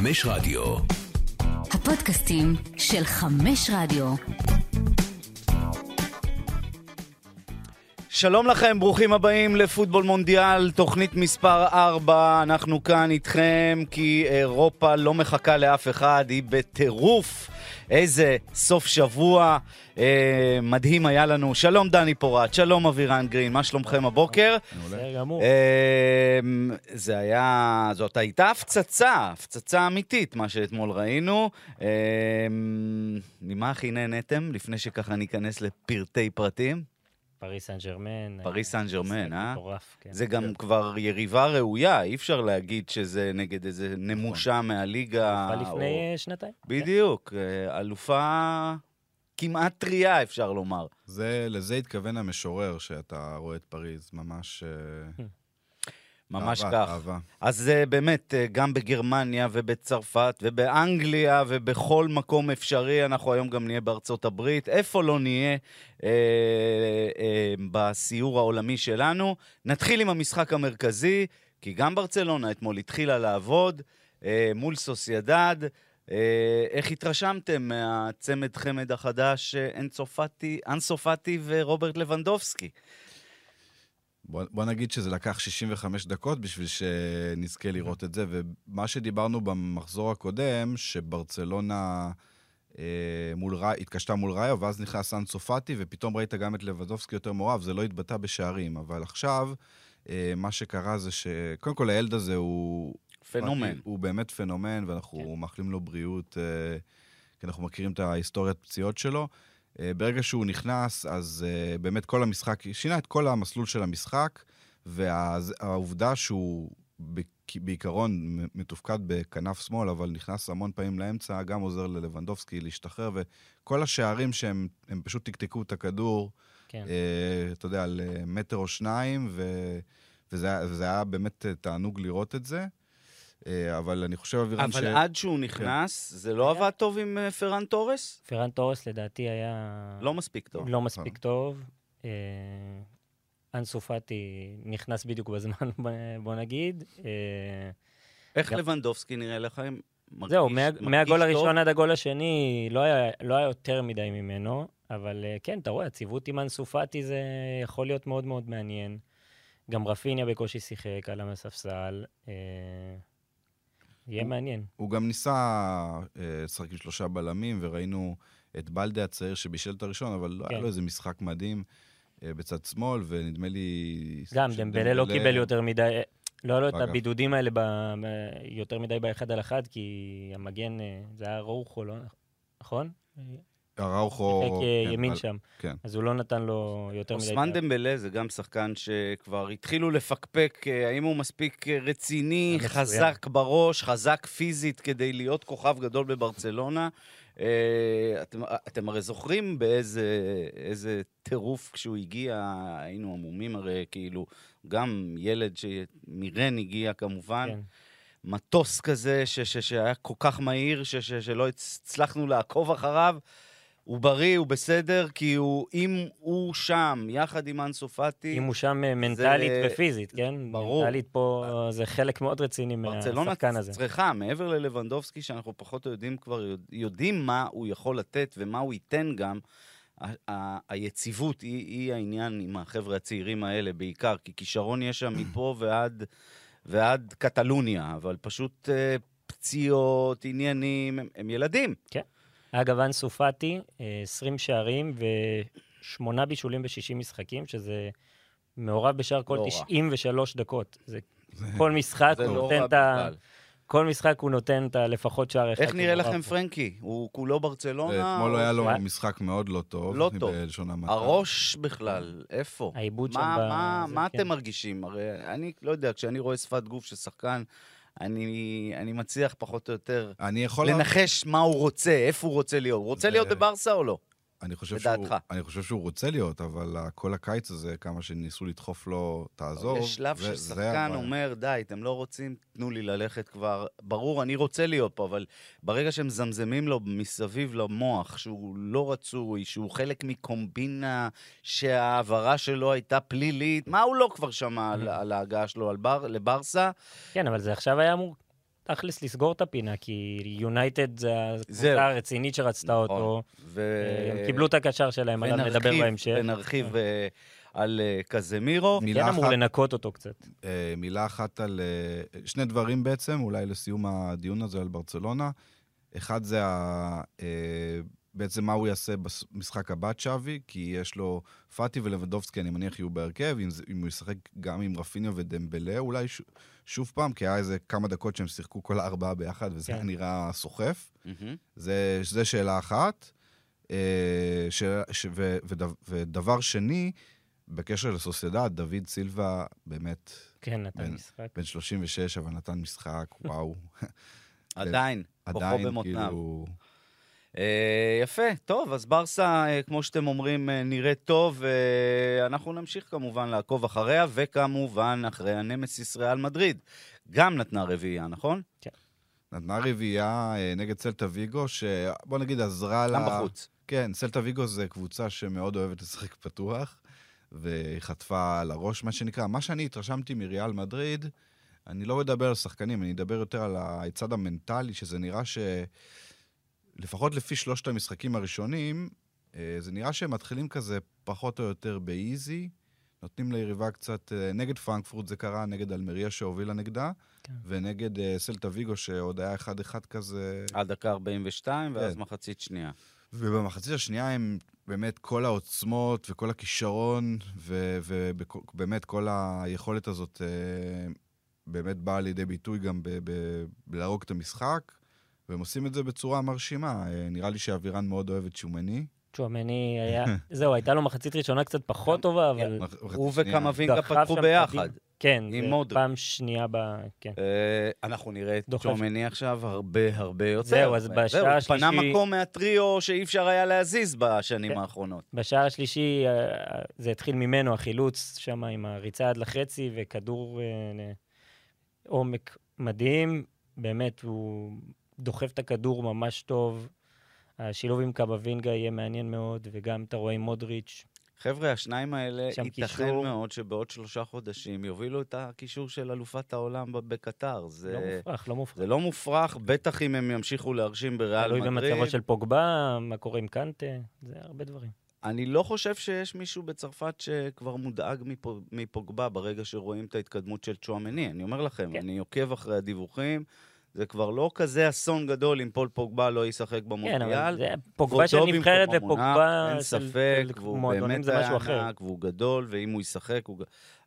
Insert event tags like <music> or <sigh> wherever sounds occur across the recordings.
חמש רדיו. הפודקאסטים של חמש רדיו. שלום לכם, ברוכים הבאים לפוטבול מונדיאל, תוכנית מספר 4. אנחנו כאן איתכם כי אירופה לא מחכה לאף אחד, היא בטירוף. איזה סוף שבוע אה, מדהים היה לנו. שלום דני פורט, שלום אבירן גרין, מה שלומכם הבוקר? בסדר גמור. אה, זה היה, זאת הייתה הפצצה, הפצצה אמיתית, מה שאתמול ראינו. אה, ממה הכי נהניתם, לפני שככה ניכנס לפרטי פרטים? פריס סן ג'רמן. פריס סן ג'רמן, אה? מטורף, כן. זה גם כבר יריבה ראויה, אי אפשר להגיד שזה נגד איזה נמושה מהליגה. אבל לפני שנתיים. בדיוק, אה, אלופה כמעט טריה, אפשר לומר. זה, לזה התכוון המשורר, שאתה רואה את פריז, ממש... ממש אהבה, כך. אהבה. אז באמת, אה, גם בגרמניה ובצרפת ובאנגליה ובכל מקום אפשרי, אנחנו היום גם נהיה בארצות הברית. איפה לא נהיה אה, אה, בסיור העולמי שלנו? נתחיל עם המשחק המרכזי, כי גם ברצלונה אתמול התחילה לעבוד אה, מול סוסיידד. אה, איך התרשמתם מהצמד חמד החדש אה, אנסופטי ורוברט לבנדובסקי? בוא, בוא נגיד שזה לקח 65 דקות בשביל שנזכה לראות את זה, ומה שדיברנו במחזור הקודם, שברצלונה אה, מול, התקשתה מול ראיו, ואז נכנס סן צופטי, ופתאום ראית גם את לבדובסקי יותר מעורב, זה לא התבטא בשערים, אבל עכשיו, אה, מה שקרה זה ש... קודם כל, הילד הזה הוא... פנומן. הוא באמת פנומן, ואנחנו כן. מאחלים לו בריאות, אה, כי אנחנו מכירים את ההיסטוריית פציעות שלו. אה, ברגע שהוא נכנס, אז אה, באמת כל המשחק, שינה את כל המסלול של המשחק, והעובדה שהוא בעיקרון מתופקד בכנף שמאל, אבל נכנס המון פעמים לאמצע, גם עוזר ללבנדובסקי להשתחרר, וכל השערים שהם הם פשוט תקתקו את הכדור, כן. אה, אתה יודע, על מטר או שניים, ו... וזה, וזה היה באמת תענוג לראות את זה. אה, אבל אני חושב, אבירן, אבל עד שהוא נכנס, זה לא עבד טוב עם אה, פרן תורס? פרן תורס לדעתי היה... לא מספיק טוב. לא מספיק טוב. אה, אנסו פאטי נכנס בדיוק בזמן, <laughs> בוא- בוא נגיד. אה, איך גם- לבנדובסקי נראה לך? מרגיש- זהו, מה- מרגיש מהגול טוב? הראשון עד הגול השני לא היה לא היה יותר מדי ממנו, אבל אה, כן, אתה רואה, הציוות עם אנסו פאטי זה יכול להיות מאוד מאוד מעניין. גם רפיניה בקושי שיחק, עלה מהספסל. אה, יהיה מעניין. הוא גם ניסה אה, לשחק עם שלושה בלמים, וראינו את בלדה הצעיר שבישל את הראשון, אבל לא היה כן. לו איזה משחק מדהים אה, בצד שמאל, ונדמה לי... גם, דמבלה לא קיבל יותר מדי, לא היה לו את. הבידודים האלה יותר מדי באחד על אחד, כי המגן, אה, זה היה רוחו, לא? נכון? אראוכו... שיחק אה, כן, ימין על- שם. כן. אז הוא לא נתן לו יותר מדי... אוסמן דמבלה זה גם שחקן שכבר התחילו לפקפק אה, האם הוא מספיק אה, רציני. חזק בראש, חזק פיזית כדי להיות כוכב גדול בברצלונה. אתם, אתם הרי זוכרים באיזה איזה טירוף כשהוא הגיע, היינו עמומים הרי, כאילו, גם ילד שמרן הגיע כמובן. כן. מטוס כזה ש- ש- שהיה כל כך מהיר, ש- ש- שלא הצלחנו לעקוב אחריו. הוא בריא, הוא בסדר, כי הוא, אם הוא שם, יחד עם אנסו פאטי, אם הוא שם אה, מנטלית זה- ופיזית, כן? ברור. מנטלית פה זה חלק מאוד רציני ברצלונה מהשחקן הזה. צריכה, מעבר ללבנדובסקי, שאנחנו פחות או יודעים כבר, יודע- יודעים מה הוא יכול לתת ומה הוא ייתן גם, היציבות היא, היא העניין עם החבר'ה הצעירים האלה בעיקר, כי כישרון יש שם מפה <clears throat> ועד, ועד קטלוניה, אבל פשוט אה, פציעות, עניינים, הם, הם ילדים. אגב, אנסו פאטי, אה, 20 שערים ושמונה בישולים ב-60 משחקים, שזה מעורב בשער כל לא רע. 93 דקות. זה כל משחק זה הוא לא נותן את ה... כל משחק הוא נותן את הלפחות שער אחד. איך נראה לכם. פרנקי? הוא כולו ברצלונה? אתמול היה לו? משחק מאוד לא טוב. לא טוב. בלשון המעטה. הראש בכלל, איפה? העיבוד שם מה, ב- מה, מה כן. אתם מרגישים? הרי אני לא יודע, כשאני רואה שפת גוף של שחקן, אני, אני מצליח פחות או יותר אני יכול... לה- לנחש מה הוא רוצה, איפה הוא רוצה להיות. הוא רוצה להיות בברסה או לא? אני חושב, שהוא, לדעתך. אני חושב שהוא רוצה להיות, אבל ה- כל הקיץ הזה, כמה שניסו לדחוף לו, תעזוב. יש שלב ששחקן. אומר, די, אתם לא רוצים, תנו לי ללכת כבר. ברור, אני רוצה להיות פה, אבל ברגע שהם מזמזמים לו מסביב למוח, שהוא לא רצוי, שהוא חלק מקומבינה, שההעברה שלו הייתה פלילית, מה הוא לא כבר שמע על, על ההגעה שלו על בר, לברסה? כן, אבל זה עכשיו היה אמור תכלס לסגור את הפינה, כי יונייטד זה. הקבוצה הרצינית שרצתה נכון. אותו. ו... הם קיבלו את הקשר שלהם, עליו נדבר בהמשך. ונרחיב אה, על אה, קזמירו. כן מילה אמור אחת- לנקות אותו קצת. אה, מילה אחת על... שני דברים בעצם, אולי לסיום הדיון הזה על ברצלונה. אחד זה ה... אה, בעצם מה הוא יעשה במשחק הבא, צ'אבי, כי יש לו פאטי ולבדובסקי, אני מניח יהיו בהרכב, אם, זה- אם הוא ישחק גם עם רפיניו ודמבלה, אולי ש, שוב פעם, כי היה איזה כמה דקות שהם שיחקו כל הארבעה ביחד, וזה כן. נראה סוחף. מהמם. זה, זה שאלה אחת. אה, ש, ש, ו, ודבר, ודבר שני, בקשר לסוסיידד, דוד סילבה באמת כן, נתן בן- משחק. בן 36, אבל נתן משחק, וואו. <laughs> עדיין, כוחו במותניו. כאילו... אה, יפה, טוב, אז ברסה, אה, כמו שאתם אומרים, אה, נראית טוב, ואנחנו נמשיך כמובן לעקוב אחריה, וכמובן אחרי הנמסיס ריאל מדריד. גם נתנה רביעייה, נכון? נתנה רביעייה נגד סלטה ויגו, שבוא נגיד עזרה לה... גם בחוץ. כן, סלטה ויגו זה קבוצה שמאוד אוהבת לשחק פתוח, והיא חטפה על הראש, מה שנקרא. מה שאני התרשמתי מריאל מדריד, אני לא מדבר על שחקנים, אני אדבר יותר על הצד המנטלי, שזה נראה ש... לפחות לפי שלושת המשחקים הראשונים, אה, זה נראה שהם מתחילים כזה פחות או יותר באיזי, נותנים ליריבה קצת... אה, נגד פרנקפורט זה קרה, נגד אלמריה שהובילה נגדה, כן. ונגד אה, סלטה ויגו, שעוד היה 1-1 כזה. עד דקה 42, ואז כן. מחצית שנייה. ובמחצית השנייה הם באמת כל העוצמות וכל הכישרון, ובאמת כל היכולת הזאת אה, באמת באה לידי ביטוי גם בלהרוג את המשחק, והם עושים את זה בצורה מרשימה. אה, נראה לי שאבירן מאוד אוהב את שומני. צ'ואמני היה... <laughs> זהו, הייתה לו מחצית ראשונה קצת פחות טובה, אבל... מחצית הוא. וקמבינגה דחף פתחו ביחד. כן, זה. פעם שנייה ב... כן. אה, אנחנו נראה את. צ'ומני עכשיו הרבה הרבה יותר. זהו, אז בשעה הוא פנה השלישי- מקום מהטריו שאי אפשר היה להזיז בשנים כן. האחרונות. בשער השלישי אה, זה התחיל ממנו, החילוץ שם עם הריצה עד לחצי וכדור לעומק מדהים. באמת, הוא דוחף את הכדור ממש טוב. השילוב עם קבבינגה יהיה מעניין מאוד, וגם אתה רואה עם מודריץ'. חבר'ה, השניים האלה, ייתכן קישור. מאוד שבעוד שלושה חודשים יובילו את הקישור של אלופת העולם בקטר. לא זה, מופרך, לא מופרך. זה לא מופרך, בטח אם הם ימשיכו להרשים בריאל תלוי מדריד. במצבו של פוגבה, מה קורה עם קנטה, זה הרבה דברים. אני לא חושב שיש מישהו בצרפת שכבר מודאג מפו- מפוגבה ברגע שרואים את ההתקדמות של צ'ואמני. אני אומר לכם, כן. אני עוקב אחרי הדיווחים, זה כבר לא כזה אסון גדול אם פול פוגבה לא ישחק כן, במונדיאל. אבל זה פוגבה של נבחרת ופוגבה אין של ספק, והוא מועדונים באמת זה משהו אחר. ענק, והוא גדול, ואם הוא ישחק, הוא...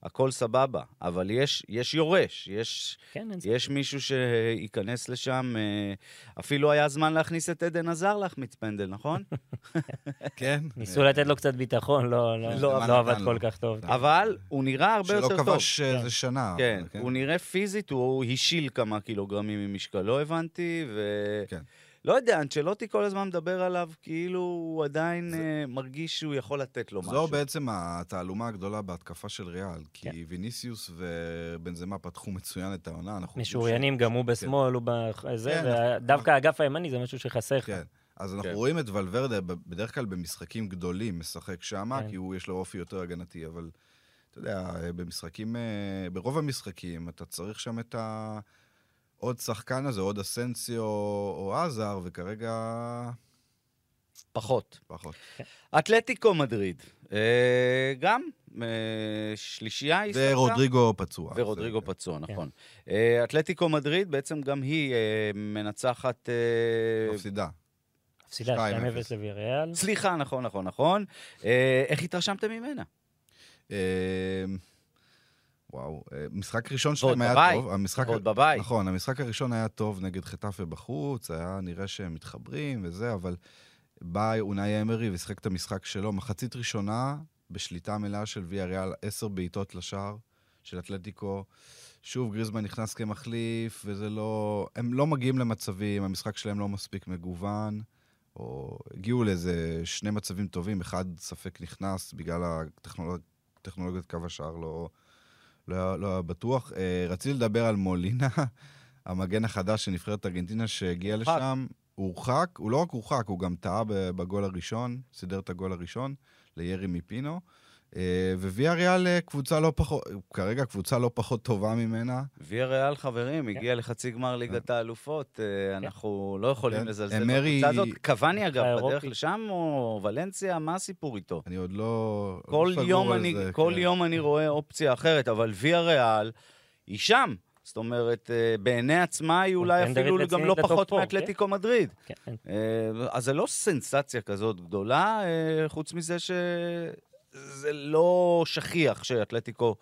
הכל סבבה. אבל יש, יש יורש, יש, כן. יש מישהו שייכנס לשם. אה, אפילו היה זמן להכניס את עדן עזר להחמיץ פנדל, נכון? <laughs> כן. ניסו אה, לתת לו קצת ביטחון, לא, לא, לא, לא, לא עבד לו? כל כך טוב. אבל הוא נראה הרבה יותר שלא טוב. כבש כן. איזה שנה. כן, אבל, הוא נראה פיזית, הוא השיל כמה קילוגרמים ממשקלו, הבנתי, ו... כן. לא יודע, אנצ'לוטי כל הזמן מדבר עליו כאילו הוא עדיין אה, מרגיש שהוא יכול לתת לו משהו. זו בעצם התעלומה הגדולה בהתקפה של ריאל, כי כן. ויניסיוס ובנזמה פתחו מצוין את העונה. אנחנו משוריינים, ש- גם הוא בשמאל, הוא בזה, כן, ודווקא האגף הימני זה משהו שחסר לך. כן. אז אנחנו כן. רואים את ולוורדה בדרך כלל במשחקים גדולים משחק שמה, כן. כי הוא יש לו אופי יותר הגנתי, אבל אתה יודע, במשחקים, אה, ברוב המשחקים אתה צריך שם את ה... עוד שחקן הזה, עוד אסנסיו או עזר, וכרגע פחות. פחות. אתלטיקו מדריד, אה, גם אה, שלישייה היא שחקה. ורודריגו פצוע. ורודריגו זה- פצוע, כן. נכון. אה, אתלטיקו מדריד, בעצם גם היא אה, מנצחת... מפסידה. הפסידה 2-0 2-0 לוויריאל. סליחה, נכון, נכון, נכון. איך התרשמתם ממנה? וואו, אה, משחק ראשון שלהם היה בבית. טוב. המשחק... ועוד בבית. נכון, המשחק הראשון היה טוב נגד חטאפה בחוץ, היה נראה שהם מתחברים וזה, אבל בא אונאי אמרי ושיחק את המשחק שלו. מחצית ראשונה, בשליטה מלאה של ויה ריאל, עשר בעיטות לשער של אתלטיקו. שוב, גריזמן נכנס כמחליף, וזה לא... הם לא מגיעים למצבים, המשחק שלהם לא מספיק מגוון. או הגיעו לאיזה שני מצבים טובים, אחד ספק נכנס בגלל הטכנולוג... טכנולוגיית קו השער, לא, לא, לא בטוח. אה, רציתי לדבר על מולינה, <laughs> המגן החדש של נבחרת ארגנטינה שהגיע. לשם. הוא הורחק, הוא לא רק הורחק, הוא גם טעה בגול הראשון, סידר את הגול הראשון לירי מפינו. אה, וויה ריאל אה, קבוצה לא פחות, כרגע קבוצה לא פחות טובה ממנה. ויה ריאל, חברים, הגיע לחצי גמר ליגת האלופות. אה, אנחנו לא יכולים כן. לזלזל אמרי- בקבוצה הזאת. קוואני, אגב. בדרך לשם, או ולנסיה, מה הסיפור איתו? אני עוד לא... כל לא יום אני, כן. רואה אופציה אחרת, אבל ויה ריאל היא שם. זאת אומרת, אה, בעיני עצמה היא אולי אפילו גם לא פחות מאתלטיקו מדריד. כן, כן. אה, אז זה לא סנסציה כזאת גדולה, אה, חוץ מזה שזה לא שכיח שאתלטיקו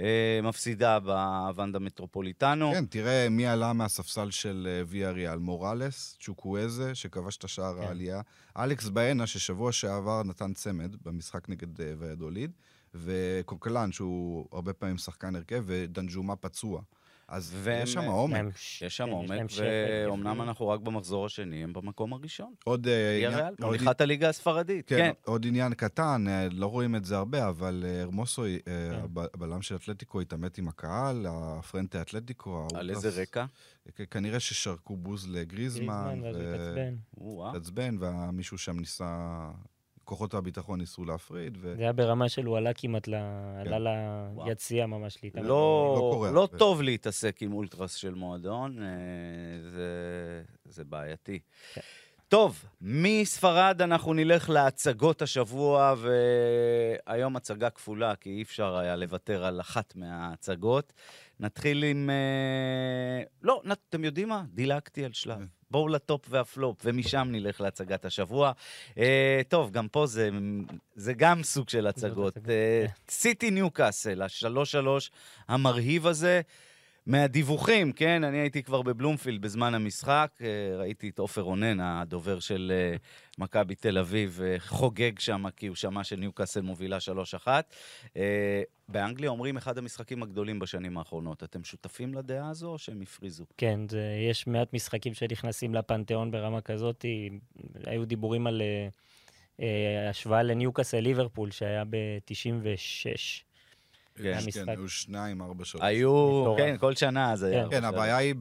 אה, מפסידה בוונדה מטרופוליטנו. כן, תראה מי עלה מהספסל של אה, ויה ריאל. מוראלס, צ'וקוויזה, שכבש את השער כן. העלייה. אלכס באנה, ששבוע שעבר נתן צמד במשחק נגד אה, ויאדוליד. וקוקלן, שהוא הרבה פעמים שחקן הרכב, ודנג'ומה פצוע. אז והם- יש שם עומק. יש שם כן, עומק, ואומנם. אנחנו רק במחזור השני, הם במקום הראשון. עוד אה, עניין- מוליכת הליגה הספרדית, כן, כן. עוד עניין קטן, אה, לא רואים את זה הרבה, אבל הרמוסו, אה, כן. הב- הבלם של אתלטיקו, התעמת עם הקהל, הפרנטה אתלטיקו. על איזה רקע? כנראה ששרקו בוז לגריזמן, גריזמן, ואז הוא התעצבן. או-אה. והתעצבן, ומישהו שם ניסה, כוחות הביטחון ניסו להפריד, ו... זה היה ברמה של הוא עלה כמעט, ל... כן. עלה. ליציאה ממש להתאמן. לא, לא קורה לא הרבה. טוב להתעסק עם אולטרס של מועדון, אה, זה, זה בעייתי. כן. טוב, מספרד אנחנו נלך להצגות השבוע, והיום הצגה כפולה, כי אי אפשר היה לוותר על אחת מההצגות. נתחיל עם... אה, לא, אתם יודעים מה? דילגתי על שלב. בואו לטופ והפלופ, ומשם נלך להצגת השבוע. אה, טוב, גם פה זה, זה גם סוג של הצגות. אה, כן. סיטי ניוקאסל, השלוש שלוש המרהיב הזה. מהדיווחים, כן, אני הייתי כבר בבלומפילד בזמן המשחק, אה, ראיתי את עופר רונן, הדובר של אה, מכבי תל אביב, אה, חוגג שם, כי הוא שמע שניוקאסל מובילה 3-1. אה, באנגליה אומרים אחד המשחקים הגדולים בשנים האחרונות. אתם שותפים לדעה הזו או שהם הפריזו? כן, זה, יש מעט משחקים שנכנסים לפנתיאון ברמה כזאת. היו דיבורים על אה, השוואה לניוקאסל ליברפול, שהיה ב-96. כן, המשחק. כן, היו שניים, ארבע, שלוש. היו. כן, כל שנה זה היה. כן. כן, הבעיה היא,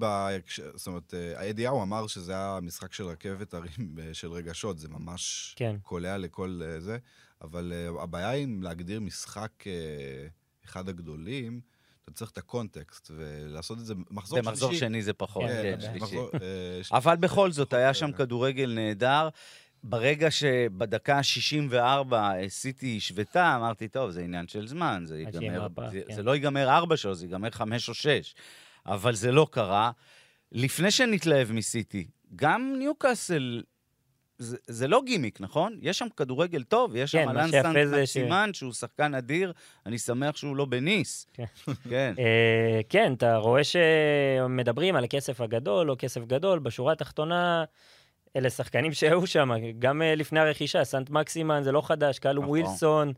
זאת אומרת, אה, הידיעהו אמר שזה היה משחק של רכבת הרים <laughs> אה, של רגשות, זה ממש כן. קולע לכל אה, זה, אבל אה, הבעיה היא להגדיר משחק אה, אחד הגדולים, אתה צריך את הקונטקסט, ולעשות את זה מחזור שלישי. במחזור שני זה פחות, כן, כן, כן, שלישי. אה, אבל בכל זאת, היה שם אה, כדורגל נהדר. ברגע שבדקה ה-64 סיטי השוותה, אמרתי, טוב, זה עניין של זמן, זה ייגמר, זה, כן. זה לא ייגמר 4 שעות, זה ייגמר 5 או 6. אבל זה לא קרה. לפני שנתלהב מסיטי, גם ניוקאסל, זה, זה לא גימיק, נכון? יש שם כדורגל טוב, יש כן, שם אלן סנט זה ש- שהוא שחקן אדיר, אני שמח שהוא לא בניס. כן. <laughs> כן. אה, כן, אתה רואה שמדברים על הכסף הגדול, לא כסף גדול, בשורה התחתונה, אלה שחקנים שהיו שם, גם אה, לפני הרכישה, סנט מקסימן זה לא חדש, קלום נכון. ווילסון,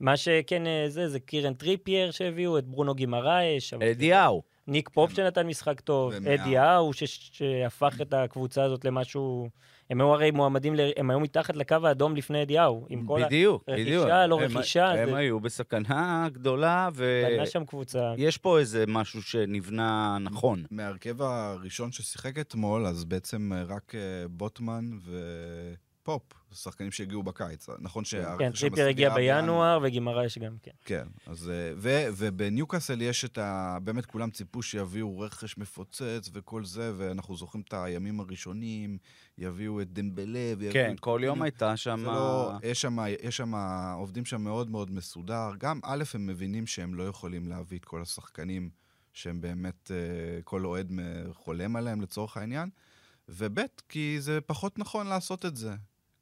מה שכן אה, זה, זה קירן טריפייר שהביאו, את ברונו גימרייש, אבל- אדיהו. ניק פופ שנתן משחק טוב, ומאה. אדי האו ש- שהפך את הקבוצה הזאת למשהו... הם היו הרי מועמדים, ל... הם היו מתחת לקו האדום לפני אדי האו, עם כל בדיוק, רכישה, בדיוק. לא הם- רכישה, הם זה- היו בסכנה גדולה, ו... בנה שם קבוצה. יש פה איזה משהו שנבנה נכון. מההרכב הראשון ששיחק אתמול, אז בעצם רק אה, בוטמן ופופ, שחקנים שהגיעו בקיץ. נכון כן, שהרכש טריפייר הגיע בינואר וגימרייש גם, כן. כן, אז... אה, ו, ובניוקאסל יש את ה... באמת כולם ציפו שיביאו רכש מפוצץ וכל זה, ואנחנו זוכרים את הימים הראשונים, יביאו את דמבלה ויביאו כן, את... כל יום הייתה שם... לא... יש שם, יש שם, עובדים שם מאוד מאוד מסודר. גם, א', הם מבינים שהם לא יכולים להביא את כל השחקנים שהם באמת, אה, כל אוהד חולם עליהם לצורך העניין, וב', כי זה פחות נכון לעשות את זה.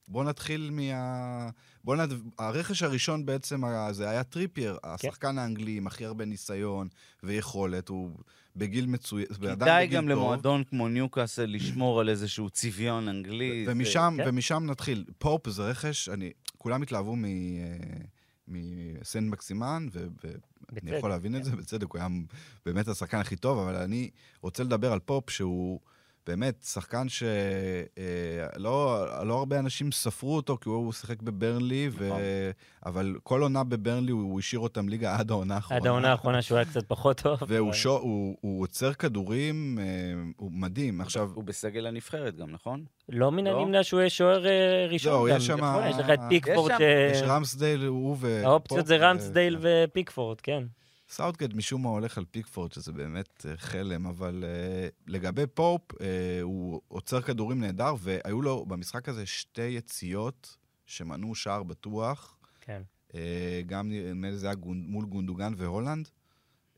בואו נתחיל מה... בואו נד... הרכש הראשון בעצם, זה היה טריפייר, השחקן האנגלי עם הכי הרבה ניסיון ויכולת, הוא בגיל מצוין, כדאי גם למועדון כמו ניוקאסל לשמור על איזשהו צביון אנגלי. זה- ומשם, כן. ומשם נתחיל. פופ זה רכש, אני, כולם התלהבו מ... מסן מקסימן, ו- ואני יכול להבין את כן. זה, בצדק, הוא היה באמת השחקן הכי טוב, אבל אני רוצה לדבר על פופ שהוא באמת, שחקן שלא לא הרבה אנשים ספרו אותו, כי הוא שיחק בברנלי, ו... נכון. אבל כל עונה בברנלי הוא הוא השאיר אותם ליגה עד העונה האחרונה. עד העונה האחרונה שהוא היה קצת פחות טוב. והוא אבל- שו, הוא, הוא עוצר כדורים, אה, הוא מדהים. עכשיו, הוא בסגל הנבחרת גם, נכון? לא מן לא? הנמנע שהוא יהיה שוער אה, ראשון. גם. יש שם- נכון, יש לך את פיקפורד, יש ש... יש רמסדייל, הוא ו... האופציות זה רמסדייל ו- ופיקפורד, כן. סאוטגייט משום מה הולך על פיקפורד, שזה באמת אה, חלם, אבל אה, לגבי פופ, אה, הוא עוצר כדורים נהדר, והיו לו במשחק הזה שתי יציאות שמנעו שער בטוח. כן. אה, גם נדמה לי זה היה גונ- מול גונדוגן והולנד.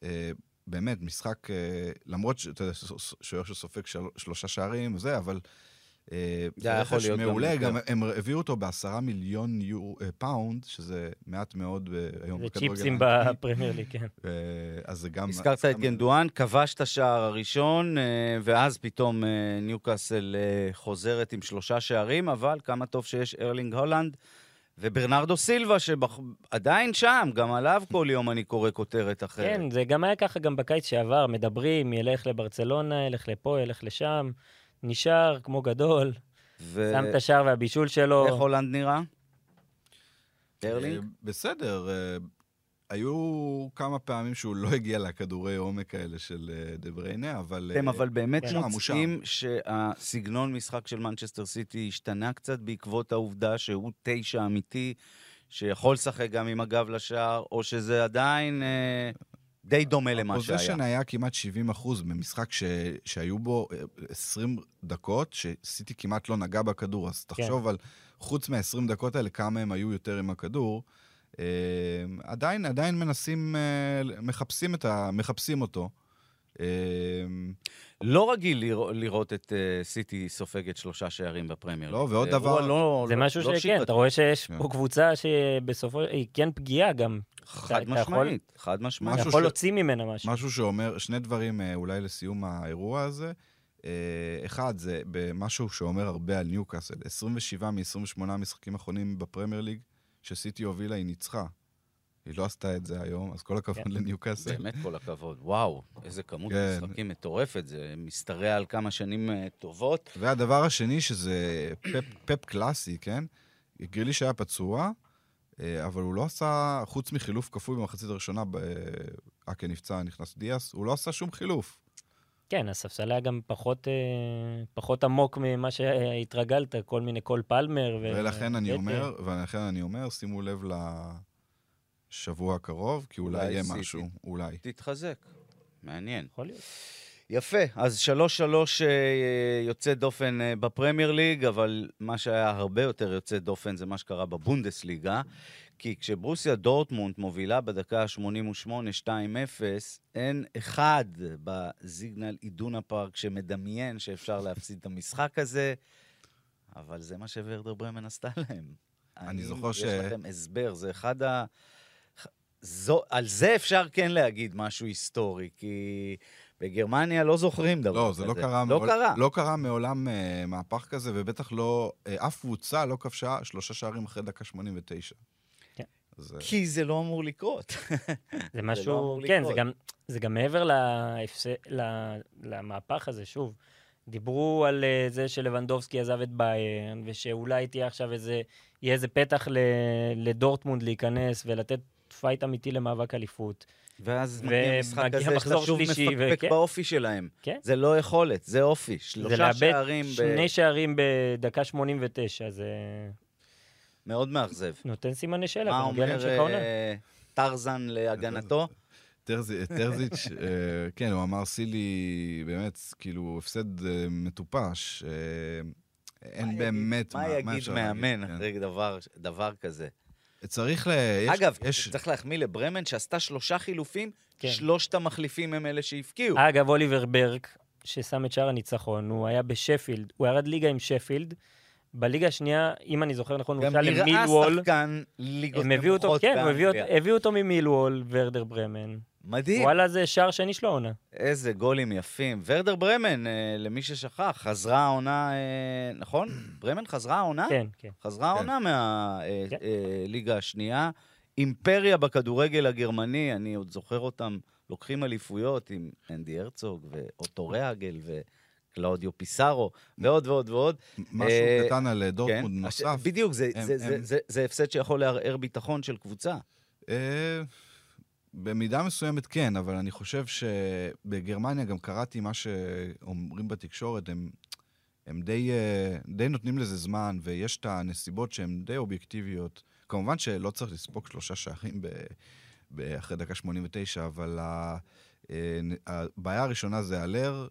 אה, באמת, משחק, אה, למרות שאתה יודע, שוער שסופג של, שלושה שערים וזה, אבל... אה, זה היה יכול להיות גם מעולה, יותר. גם הם הביאו אותו בעשרה מיליון יור, אה, פאונד, שזה מעט מאוד אה, היום זה בכדורגל צ'יפסים האנגלי. בפרמייר ליג, כן. אה, אז זה גם... הזכרת את גם- גנדואן, כבש את השער הראשון, אה, ואז פתאום אה, ניוקאסל אה, חוזרת עם שלושה שערים, אבל כמה טוב שיש ארלינג הולנד וברנרדו סילבה, שעדיין שם, גם עליו כל יום אני קורא כותרת אחרת. כן, זה גם היה ככה גם בקיץ שעבר, מדברים, ילך לברצלונה, ילך לפה, ילך לשם, נשאר כמו גדול, ו- שם את השער והבישול שלו. איך הולנד נראה? ארלינג? אה, בסדר, אה, היו כמה פעמים שהוא לא הגיע לכדורי עומק האלה של אה, דה בריינה, אבל... אתם אה, אבל באמת כן. מוצאים שהסגנון משחק של מנצ'סטר סיטי השתנה קצת בעקבות העובדה שהוא תשע אמיתי, שיכול לשחק גם עם הגב לשער, או שזה עדיין די דומה למה שהיה. ה possession היה כמעט 70 אחוז במשחק ש... שהיו בו אה, 20 דקות, שסיטי כמעט לא נגע בכדור, אז תחשוב על, חוץ מה-20 דקות האלה, כמה הם היו יותר עם הכדור. אה, עדיין, עדיין מנסים, אה, מחפשים, את ה... מחפשים אותו. אה, לא רגיל לראות, את uh, סיטי סופגת שלושה שערים בפרמייר. לא. ועוד זה אירוע דבר- לא, זה לא, משהו לא שכן. אתה רואה שיש כן. פה קבוצה שבסופו, היא כן פגיעה גם. חד משמעית, חד משמעית. אתה יכול להוציא ממנה משהו. משהו שאומר, שני דברים אה, אולי לסיום האירוע הזה. אה, אחד, זה משהו שאומר הרבה על ניוקאסל. 27 מ-28 משחקים אחרונים בפרמייר ליג, שסיטי הובילה, היא ניצחה. היא לא עשתה את זה היום, אז כל הכבוד כן. לניוקאסל. באמת כל הכבוד. וואו, איזה כמות כן. משחקים מטורפת. זה משתרע על כמה שנים אה, טובות. והדבר השני, שזה פפ, פפ קלאסי, כן? גריליש היה פצוע, אה, אבל הוא לא עשה, חוץ מחילוף כפוי במחצית הראשונה, אה, אקה נפצע, נכנס דיאס, הוא לא עשה שום חילוף. כן, הספסל היה גם פחות, פחות עמוק ממה שהתרגלת, כל מיני קול פלמר. ו- ולכן אני וטר. אומר, ולכן אני אומר, שימו לב לשבוע הקרוב, כי אולי אולי יהיה סיטי. משהו, אולי. תתחזק. מעניין. יכול להיות. יפה, אז שלוש שלוש אה, יוצא דופן אה, בפרמייר ליג, אבל מה שהיה הרבה יותר יוצא דופן זה מה שקרה בבונדסליגה. כי כשברוסיה דורטמונד מובילה בדקה ה-88 2-0, אין אחד בזיגנל עידונה פארק שמדמיין שאפשר להפסיד את המשחק הזה, אבל זה מה שוורדר ברמן עשתה להם. אני האם זוכר ש- יש לכם הסבר, זה אחד ה... זו, על זה אפשר כן להגיד משהו היסטורי, כי בגרמניה לא זוכרים דבר לא, כזה. זה לא קרה. לא מעול- קרה. לא קרה מעולם אה, מהפך כזה, ובטח לא, אה, אף קבוצה לא כבשה שלושה שערים אחרי דקה 89. כן. אז, אה, כי זה לא אמור לקרות. זה לא משהו, אמור כן, לקרות. זה גם, זה גם מעבר להפס... ל- למהפך הזה, שוב. דיברו על אה, זה שלבנדובסקי עזב את ביירן, ושאולי תהיה עכשיו איזה, יהיה איזה פתח ל... לדורטמונד להיכנס ולתת פייט אמיתי למאבק אליפות. ואז ומגיע מגיע משחק כזה שאתה שוב שלישי, מפקפק וכן. באופי שלהם. כן. זה לא יכולת, זה אופי. זה שלושה לאבד שערים ב... שני שערים בדקה 89, זה מאוד מאכזב. נותן סימני שאלה, מה אומר. אה, טרזן להגנתו? טרזי- טרזיץ', <laughs> אה, כן, הוא אמר סילי, באמת, כאילו, הפסד אה, מטופש. אה, מה אין יגיד- באמת מה יגיד אפשר מאמן להגיד, כן. אחרי דבר כזה? צריך ל... יש- אגב, יש... צריך להחמיא לברמן שעשתה שלושה חילופים, כן. שלושת המחליפים הם אלה שהבקיעו. אגב, אוליבר ברק, ששם את שער הניצחון, הוא היה בשפילד, הוא ירד ליגה עם שפילד. בליגה השנייה, אם אני זוכר נכון, הוא גם הושאל נראה למילוול. שחקן ליגות הם הביאו אותו, נמוכות כן, הוא הביא אותו- באנגליה. הביאו אותו ממילוול, ורדר ברמן. מדהים. וואלה, זה שער שני של העונה. איזה גולים יפים. ורדר ברמן, אה, למי ששכח, חזרה העונה, אה, נכון? <clears throat> ברמן חזרה העונה? כן, כן. חזרה העונה כן. מהליגה השנייה. אימפריה בכדורגל הגרמני, אני עוד זוכר אותם לוקחים אליפויות עם אנדי הרצוג ואוטו ריאגל קלאודיו פיסארו, ועוד ועוד ועוד. משהו אה, קטן על אה, דורטמונד כן, נוסף. בדיוק, זה, הפסד שיכול לערער ביטחון של קבוצה. אה, במידה מסוימת כן, אבל אני חושב שבגרמניה גם קראתי מה שאומרים בתקשורת, הם, הם די, אה, די נותנים לזה זמן, ויש את הנסיבות שהן די אובייקטיביות. כמובן שלא צריך לספוג שלושה שערים אחרי דקה 89, אבל אה, הבעיה הראשונה זה אלר,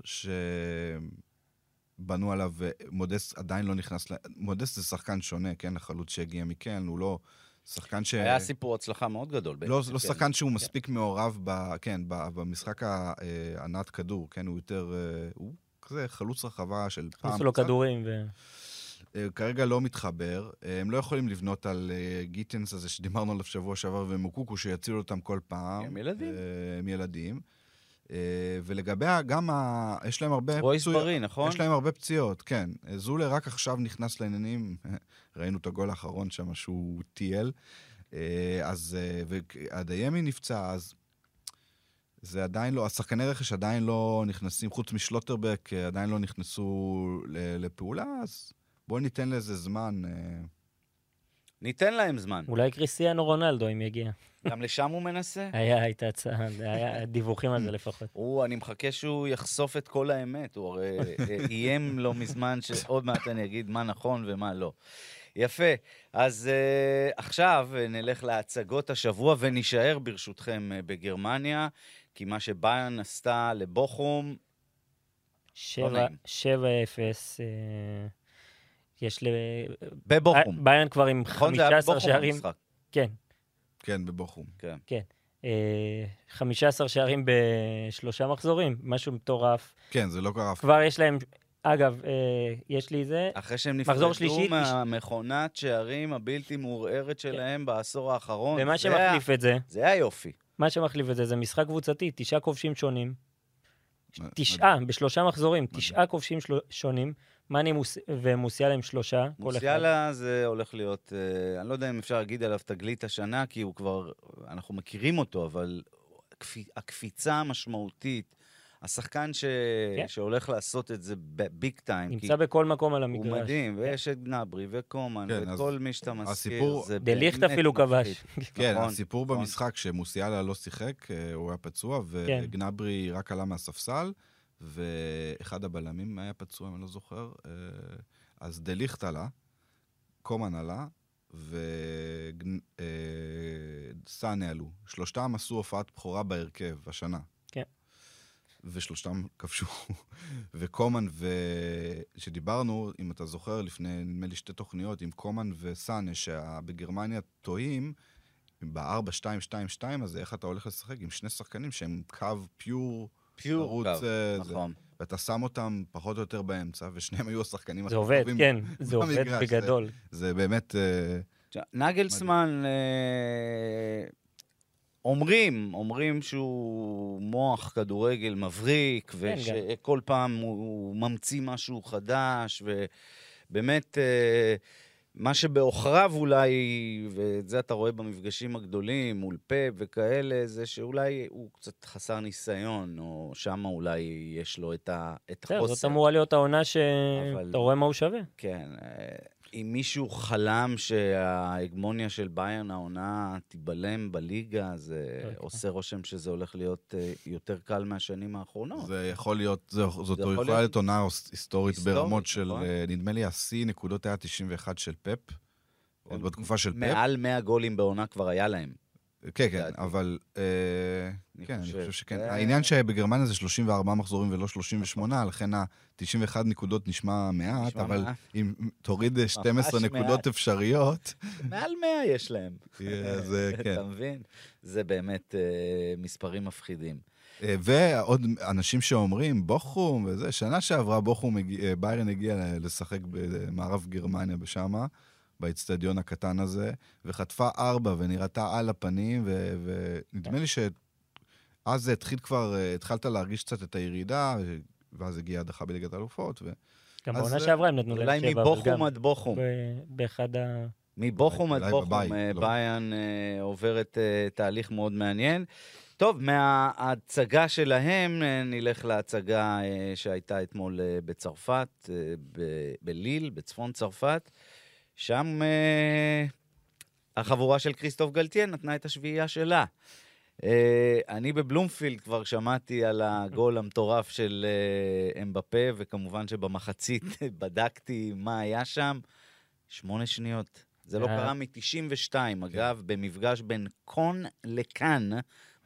שבנו עליו, ומודסט עדיין לא נכנס, מודסט זה שחקן שונה, כן? החלוץ שהגיע מכן, הוא לא שחקן ש... היה סיפור הצלחה מאוד גדול. לא, בעצם, לא כן. שחקן שהוא מספיק מעורב, ב, כן, ב, במשחק ה- אה, כדור, כן, הוא יותר, אה, הוא כזה חלוץ רחבה של פעם. הכניסו לו קצת. כדורים, ו... אה, כרגע לא מתחבר, הם לא יכולים לבנות על גיטנס הזה שדיברנו עליו שבוע שעבר, ומוקוקו שיצילו אותם כל פעם. הם ילדים. הם ילדים. אה, ולגבי גם ה... יש להם הרבה רויס פצועים- בריא, נכון? יש להם הרבה פציעות, כן. זולה רק עכשיו נכנס לעניינים, <laughs> ראינו את הגול האחרון שם שהוא טייל. אה, אז, אה, והדיימי נפצע, אז זה עדיין לא, השחקני רכש עדיין לא נכנסים, חוץ משלוטרבק, אה, עדיין לא נכנסו לפעולה, אז בואו ניתן לזה זמן. אה, ניתן להם זמן. אולי קריסטיאנו רונלדו, אם יגיע. גם לשם הוא מנסה? <laughs> היה, הייתה הצעה, היה דיווחים על זה לפחות. <laughs> הוא, אני מחכה שהוא יחשוף את כל האמת. הוא הרי אה, איים לא מזמן שעוד מעט אני אגיד מה נכון ומה לא. יפה. אז uh, עכשיו אה, נלך להצגות השבוע ונישאר ברשותכם אה, בגרמניה, כי מה שביירן עשתה לבוכום, שבע- נעים. 7-0, אה, יש ל... בבוכום. ביירן כבר עם נכון? זה היה 15 בבוכום שערים. כן, כן, בבוכום. כן. אה, 15 שערים בשלושה מחזורים, משהו מטורף. כן, זה לא קרה כבר יש להם, אגב, אה, יש לי זה, אחרי שהם מחזור נפרדו שלישי, מהמכונת שערים הבלתי מעורערת שלהם בעשור האחרון. ומה שמחליף את זה, זה היופי. מה שמחליף את זה, זה משחק קבוצתי, תשעה כובשים שונים. תשעה, בשלושה מחזורים, תשעה כובשים של- שונים, מאני מוס- ומוסיאלה עם שלושה, כל אחד. מוסיאלה זה הולך להיות, אה, אני לא יודע אם אפשר להגיד עליו תגלית השנה, כי הוא כבר, אנחנו מכירים אותו, אבל הקפ- הקפיצה המשמעותית, השחקן ש... כן. שהולך לעשות את זה ביג טיים, כי נמצא בכל מקום על הוא המגרש. מדהים, ויש את גנברי וקומן, כן, ואת אז כל מי שאתה מזכיר, הסיפור- זה דליכט באמת אפילו כבש. מפחיד. <laughs> כן, נכון, הסיפור נכון. במשחק שמוסיאלה לא שיחק, אה, הוא היה פצוע, כן. וגנברי רק עלה מהספסל, ואחד הבלמים היה פצוע, אם אני לא זוכר. אה, אז דליכט עלה, קומן עלה, וסאנה עלו. שלושתם עשו הופעת בכורה בהרכב השנה. כן. ושלושתם כבשו. <laughs> וקומן ו... שדיברנו, אם אתה זוכר, לפני, נדמה לי, שתי תוכניות, עם קומן וסאנה, שבגרמניה טועים, ב-4-2-2-2 הזה, איך אתה הולך לשחק עם שני שחקנים שהם קו פיור, פיור ערוץ, קו, אה, זה. נכון. ואתה שם אותם פחות או יותר באמצע, ושניהם היו השחקנים הכי זה עובד, טובים. כן, <laughs> זה עובד במגרש, זה- בגדול. זה באמת... אה, נגלסמן, אה, אומרים, אומרים שהוא מוח כדורגל מבריק, כן, ושכל פעם הוא, הוא ממציא משהו חדש, ובאמת, אה, מה שבעוכריו אולי, ואת זה אתה רואה במפגשים הגדולים, מול פאפ וכאלה, זה שאולי הוא קצת חסר ניסיון, או שם אולי יש לו את, ה, את בסדר, החוסר. זאת אמורה להיות העונה אבל- שאתה רואה מה הוא שווה. כן, אה, אם מישהו חלם שההגמוניה של ביירן העונה תיבלם בליגה, זה כן. עושה רושם שזה הולך להיות אה, יותר קל מהשנים האחרונות. זה יכול להיות, זה, זאת יכול יכולה להיות- להיות עונה היסטורית היסטורית, ברמות של, נכון. אה, נדמה לי, השיא נקודות היה 91 של פפ, עוד בתקופה של פפ. מעל 100 גולים בעונה כבר היה להם. כן, כן. אבל... אה, כן, אני חושב. שכן. העניין שבגרמניה זה 34 מחזורים ולא 38, לכן ה-91 נקודות נשמע מעט, אבל. אם תוריד 12 מעט. נקודות אפשריות, מעל 100 יש להם. <laughs> זה <laughs> כן. אתה מבין? זה באמת אה, מספרים מפחידים. אה, ועוד אנשים שאומרים, בוכום וזה, שנה שעברה בוכום, אה, ביירן הגיע לשחק במערב גרמניה בשמה, באיצטדיון הקטן הזה, וחטפה ארבע ונראתה על הפנים, ו- ונדמה לי שאז זה התחיל כבר, אה, התחלת להרגיש קצת את הירידה, ואז הגיעה הדחה בליגת האלופות, ו... גם בעונה שעברה הם נתנו להם אולי שבע, אבל גם מבוכום עד בוכום. באחד מבוכום עד אולי בוכום, אה, לא. ביאן אה, עוברת תהליך מאוד מעניין. טוב, מההצגה שלהם נלך להצגה שהייתה אתמול בצרפת, בליל, בצפון צרפת. שם אה, החבורה של כריסטוף גלטיאן נתנה את השביעייה שלה. אה, אני בבלומפילד כבר שמעתי על הגול המטורף של אה, אמבפה, וכמובן שבמחצית <laughs> בדקתי מה היה שם. שמונה שניות. זה לא אה. קרה מ-92, אגב, במפגש בין קון לקאן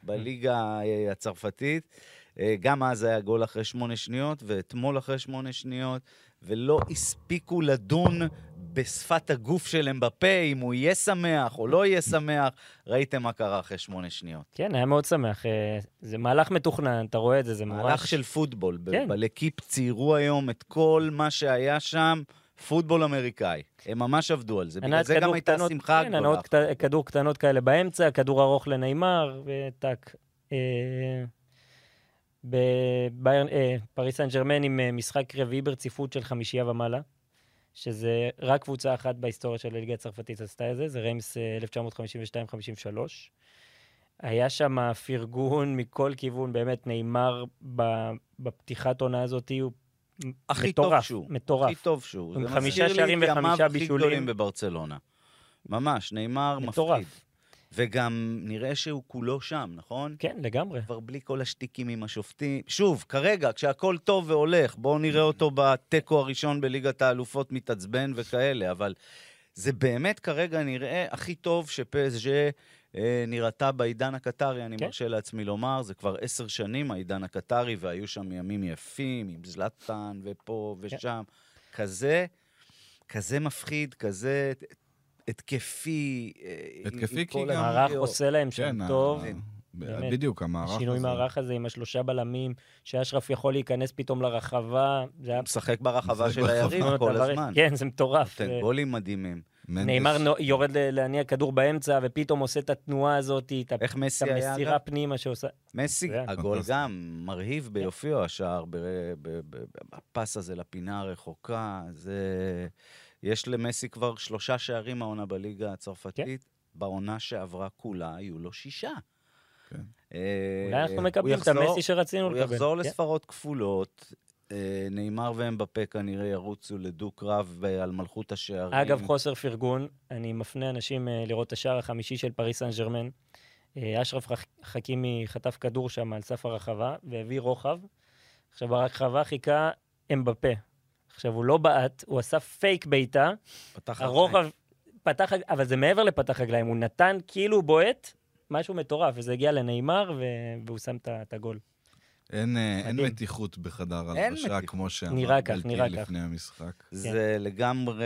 בליגה אה, הצרפתית. אה, גם אז היה גול אחרי שמונה שניות, ואתמול אחרי שמונה שניות, ולא הספיקו לדון בשפת הגוף של אמבפה, אם הוא יהיה שמח או לא יהיה שמח. ראיתם מה קרה אחרי שמונה שניות. כן, היה מאוד שמח. אה, זה מהלך מתוכנן, אתה רואה את זה, זה ממש... מהלך של פוטבול. כן. בלקיפ ציירו היום את כל מה שהיה שם, פוטבול אמריקאי. הם ממש עבדו על זה. בגלל זה גם הייתה קטנות- שמחה כן, גדולה. הנעות קט- כדור קטנות כאלה באמצע, כדור ארוך לנאמר, וטאק. אה, בביירן, אה, סן ג'רמן עם אה, משחק רביעי ברציפות של חמישייה ומעלה, שזה רק קבוצה אחת בהיסטוריה של הליגה הצרפתית עשתה את זה, זה ריימס אה, 1952-53. היה שם פרגון מכל כיוון, באמת, נאמר בפתיחת עונה הזאת, הוא הכי טוב מטורף, שהוא. מטורף. הכי טוב שהוא. עם זה חמישה מזכיר שערים לי את וחמישה ימיו הכי בישולים. גדולים בברצלונה. ממש, נאמר מפחיד. מטורף. וגם נראה שהוא כולו שם, נכון? כן, לגמרי. כבר בלי כל השטיקים עם השופטים. שוב, כרגע, כשהכול טוב והולך, בואו נראה אותו בתיקו הראשון בליגת האלופות מתעצבן וכאלה, אבל זה באמת כרגע נראה הכי טוב שפסג'ה אה, נראתה בעידן הקטרי, אני כן. מרשה לעצמי לומר. זה כבר עשר שנים העידן הקטרי, והיו שם ימים יפים עם זלאטן ופה ושם. כזה, כזה מפחיד, כזה התקפי. אה, התקפי כי כל גם- המערך הקריאות. עושה להם שם כן, טוב. ה- באמת. בדיוק, המערך הזה. שינוי מערך הזה עם השלושה בלמים, שאשרף יכול להיכנס פתאום לרחבה. זה היה... משחק ברחבה של. היריב כל הזמן. כן, זה מטורף. נותן זה- גולים מדהימים. נאמר יורד להניע כדור באמצע, ופתאום עושה את התנועה הזאת, את? המסירה פנימה שעושה... מסי, הגול. גם מרהיב ביופיו, השער, ב- ב- ב- הפס הזה לפינה הרחוקה, זה... יש למסי כבר שלושה שערים העונה בליגה הצרפתית. בעונה שעברה כולה היו לו שישה. כן. אה, אולי אנחנו הוא מקבלים את יחזור- המסי שרצינו הוא לקבל. יחזור כן. לספרות כפולות. אה, נאמר ואמבפה כנראה ירוצו לדו-קרב אה, על מלכות השערים. אגב, חוסר פרגון, אני מפנה אנשים אה, לראות את השער החמישי של פריס סן ג'רמן. אשרף חכ- חכימי חטף כדור שם על סף הרחבה, והביא רוחב. עכשיו, ברחבה חיכה אמבפה. עכשיו, הוא לא בעט, הוא עשה פייק בעיטה, פתח הרוחב פתח, אבל זה מעבר לפתח רגליים, הוא נתן כאילו בועט, משהו מטורף, וזה הגיע לנאמר, ו... והוא שם את הגול. אין, אה, אין. מתיחות בחדר הלבשה. כמו שאמר כך. לפני המשחק. זה לגמרי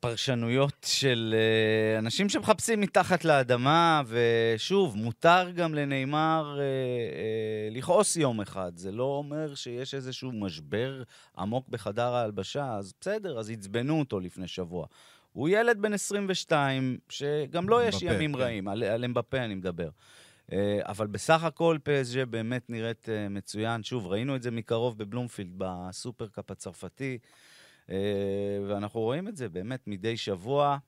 פרשנויות של אה, אנשים שמחפשים מתחת לאדמה, ושוב, מותר גם לנאמר אה, אה, לכעוס יום אחד. זה לא אומר שיש איזשהו משבר עמוק בחדר ההלבשה, אז בסדר, אז עצבנו אותו לפני שבוע. הוא ילד בן 22, שגם לו יש אמבפה, ימים כן. רעים, על, על אמבפה אני מדבר. אה, אבל בסך הכל פסג'ה באמת נראית אה, מצוין. שוב, ראינו את זה מקרוב בבלומפילד, בסופרקאפ הצרפתי, אה, ואנחנו רואים את זה באמת מדי שבוע.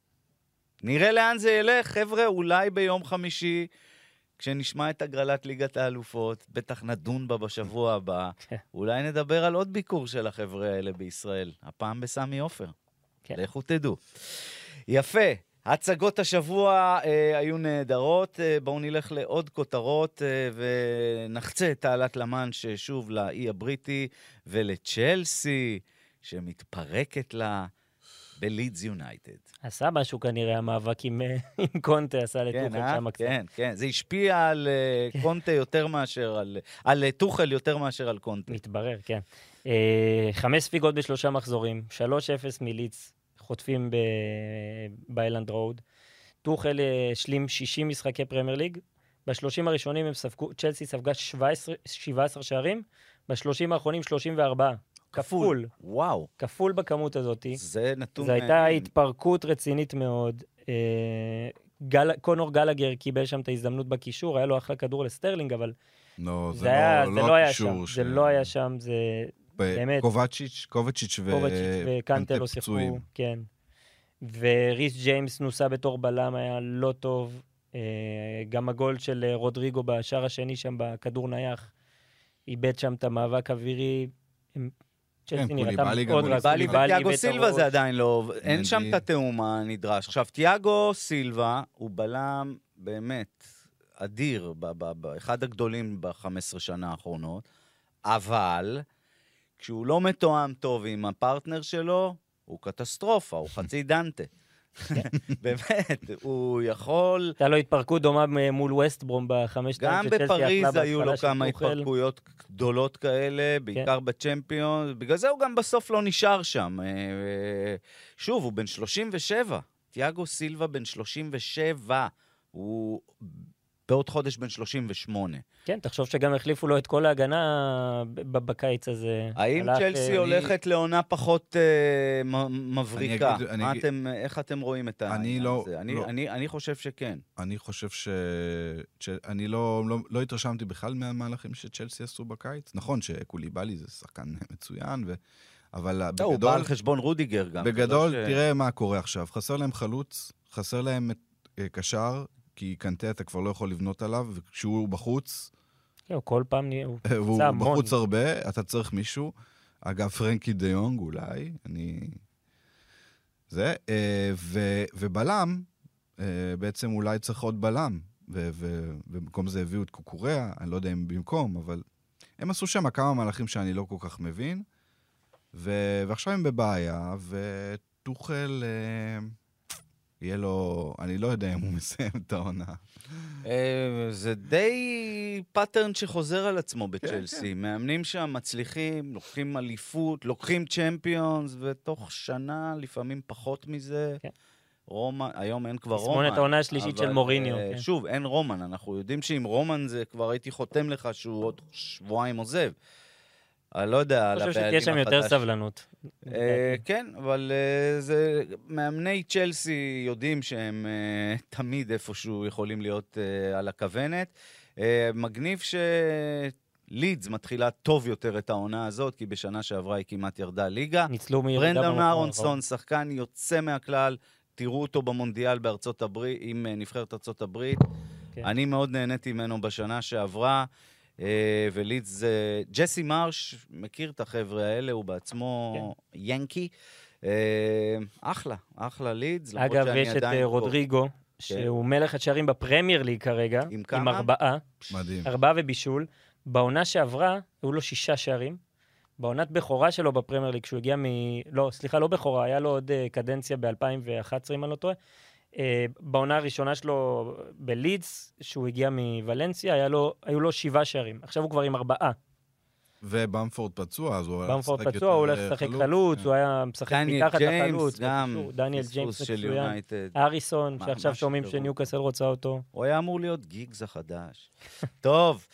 נראה לאן זה ילך, חבר'ה, אולי ביום חמישי, כשנשמע את הגרלת ליגת האלופות, בטח נדון בה בשבוע <laughs> הבא, כן. אולי נדבר על עוד ביקור של החבר'ה האלה בישראל, הפעם בסמי עופר. כן. לכו תדעו. יפה. הצגות השבוע אה, היו נהדרות. אה, בואו נלך לעוד כותרות אה, ונחצה את תעלת למאנש שוב לאי הבריטי ולצ'לסי, שמתפרקת לה בלידס יונייטד. עשה משהו כנראה, המאבק עם, אה, עם קונטה, עשה כן, לטוחל אה? שם קצת. כן, כן. זה השפיע על אה, קונטה יותר מאשר על... על טוחל יותר מאשר על קונטה. מתברר, כן. אה, חמש ספיגות בשלושה מחזורים, 3-0 מליץ, חוטפים ב- באלנד רוד. טוחל אה, השלים 60 משחקי פרמייר ליג. ב-30 הראשונים הם ספגו, צ'לסי ספגה 17, 17 שערים, ב-30 האחרונים 34. כפול, וואו, כפול בכמות הזאת. זה נתון... זו הייתה מעניין. התפרקות רצינית מאוד. אה, גל, קונור גלגר קיבל שם את ההזדמנות בקישור, היה לו אחלה כדור לסטרלינג, אבל לא, זה, היה, זה לא היה שם, הקישור זה לא היה שם, זה באמת. קובצ'יץ', קובצ'יץ' ו... קובצ'יץ' וקנטה לא. שיחקו, כן. וריס ג'יימס נוסה בתור בלם, היה לא טוב. אה, גם הגול של אה, רודריגו בשער השני שם בכדור נייח, איבד שם את המאבק האווירי. צ'לסי נראתה קוליבאלי מאוד רע, ואת סילבה. זה עדיין לא... אין שם. את התיאום הנדרש. עכשיו, טיאגו סילבה הוא בלם באמת אדיר, אחד הגדולים ב-15 שנה האחרונות, אבל כשהוא לא מתואם טוב עם הפרטנר שלו, הוא קטסטרופה, הוא חצי דנטה. <laughs> באמת, הוא יכול... הייתה לו התפרקות דומה מול ווסטברום בחמש גם בפריז היו לו כמה. התפרקויות גדולות כאלה, בעיקר בצ'מפיון, בגלל זה הוא גם בסוף לא נשאר שם. אה, אה, שוב, הוא בן 37, תיאגו סילבה בן 37, הוא בעוד חודש בן 38. כן, תחשוב שגם החליפו לו את כל ההגנה ב- בקיץ הזה. האם צ'לסי אה, הולכת לעונה פחות אה, מ- מבריקה? איך אתם רואים את העניין לא- הזה? אני, לא. אני, אני חושב שכן. אני חושב ש... אני לא, לא, לא התרשמתי בכלל מהמהלכים שצ'לסי עשו בקיץ. נכון שקוליבאלי זה שחקן מצוין, ו... אבל לא, הוא בא בגדול, על חשבון רודיגר גם. בגדול תראה מה קורה עכשיו. חסר להם חלוץ, חסר להם אה, קשר, כי קנטה אתה כבר לא יכול לבנות עליו, וכשהוא בחוץ, הוא כל פעם נהיה... הוא והוא נפצע המון. בחוץ הרבה, אתה צריך מישהו. אגב, פרנקי דה יונג אולי, אני... זה, אה, ו, ובלם, אה, בעצם אולי צריך עוד בלם, ו, ו, ובמקום זה הביאו את קוקוריאה, אני לא יודע אם במקום, אבל הם עשו שם כמה מהלכים שאני לא כל כך מבין, ו, ועכשיו הם בבעיה, וטוחל, אה, יהיה לו, אני לא יודע אם הוא מסיים את העונה. אה, זה די pattern שחוזר על עצמו כן, בצ'לסי. מאמנים שם מצליחים, לוקחים אליפות, לוקחים צ'מפיונס, ותוך שנה, לפעמים פחות מזה. כן. רומן, היום אין כבר תסמונת רומן. העונה השלישית של מוריניו, אה, כן. שוב, אין רומן. אנחנו יודעים שעם רומן זה כבר הייתי חותם לך שהוא עוד שבועיים עוזב. אני לא יודע על אני חושב הבעלים שתהיה שם יותר החדש. סבלנות. אה, כן, אבל אה, זה... מאמני צ'לסי יודעים שהם אה, תמיד איפשהו יכולים להיות על הכוונת. מגניב שלידס מתחילה טוב יותר את העונה הזאת, כי בשנה שעברה היא כמעט ירדה ליגה. ניצלו מירידה ברנדון במקום אהרונסון, האחרון. שחקן יוצא מהכלל, תראו אותו במונדיאל בארצות הברית, עם נבחרת ארצות הברית. כן. אני מאוד נהניתי ממנו בשנה שעברה, ולידס זה... ג'סי מרש מכיר את החבר'ה האלה, הוא בעצמו כן. ינקי. אה, אחלה, אחלה לידס, למרות אגב, שאני יש את עדיין אה. רודריגו, שהוא מלך השערים בפרמייר ליג כרגע, עם עם כמה? ארבעה, מדהים. ארבעה ובישול. בעונה שעברה, היו לו שישה שערים. בעונת בכורה שלו בפרמייר ליג, כשהוא הגיע מ... לא, סליחה, לא בכורה, היה לו עוד אה, קדנציה ב-2011, אם אני לא טועה. אה, בעונה הראשונה שלו בלידס, שהוא הגיע מוולנסיה, לו, היו לו שבעה שערים. עכשיו הוא כבר עם ארבעה. ובמפורד פצוע, אז הוא הולך במפורד לשחק פצוע, הוא הולך יותר, לשחק חלוץ. חלוץ, כן. הוא היה משחק מתחת לחלוץ. גם, דניאל פספוס ג'יימס של מצוין. יונייטד. אריסון, שעכשיו שומעים שתראו. שניוקאסל רוצה אותו. הוא היה אמור להיות גיגס החדש. <laughs> טוב,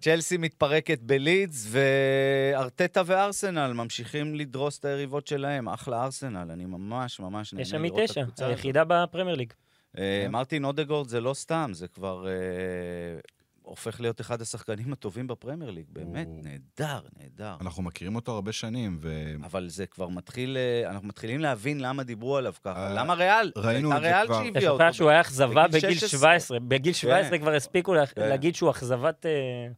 צ'לסי מתפרקת בלידס, וארטטה וארסנל ממשיכים לדרוס את היריבות שלהם. אחלה ארסנל, אני ממש ממש נהנה לראות את מתשע, הקבוצה הזאת. היחידה בפרמייר ליג. אה, כן. מרטין אודגורד זה לא סתם, זה כבר אה, הופך להיות אחד השחקנים הטובים בפרמייר ליג. באמת, הוא- נהדר, נהדר. אנחנו מכירים אותו הרבה שנים, ו... אבל זה כבר מתחיל, אה, אנחנו מתחילים להבין למה דיברו עליו ככה. אה, למה ריאל? ראינו את זה כבר. אתה שהביאה אותו. שוכח שהוא היה אכזבה בגיל בגיל 16. 17. בגיל 17 כן. כבר הספיקו כן. להגיד שהוא אכזבת... אה,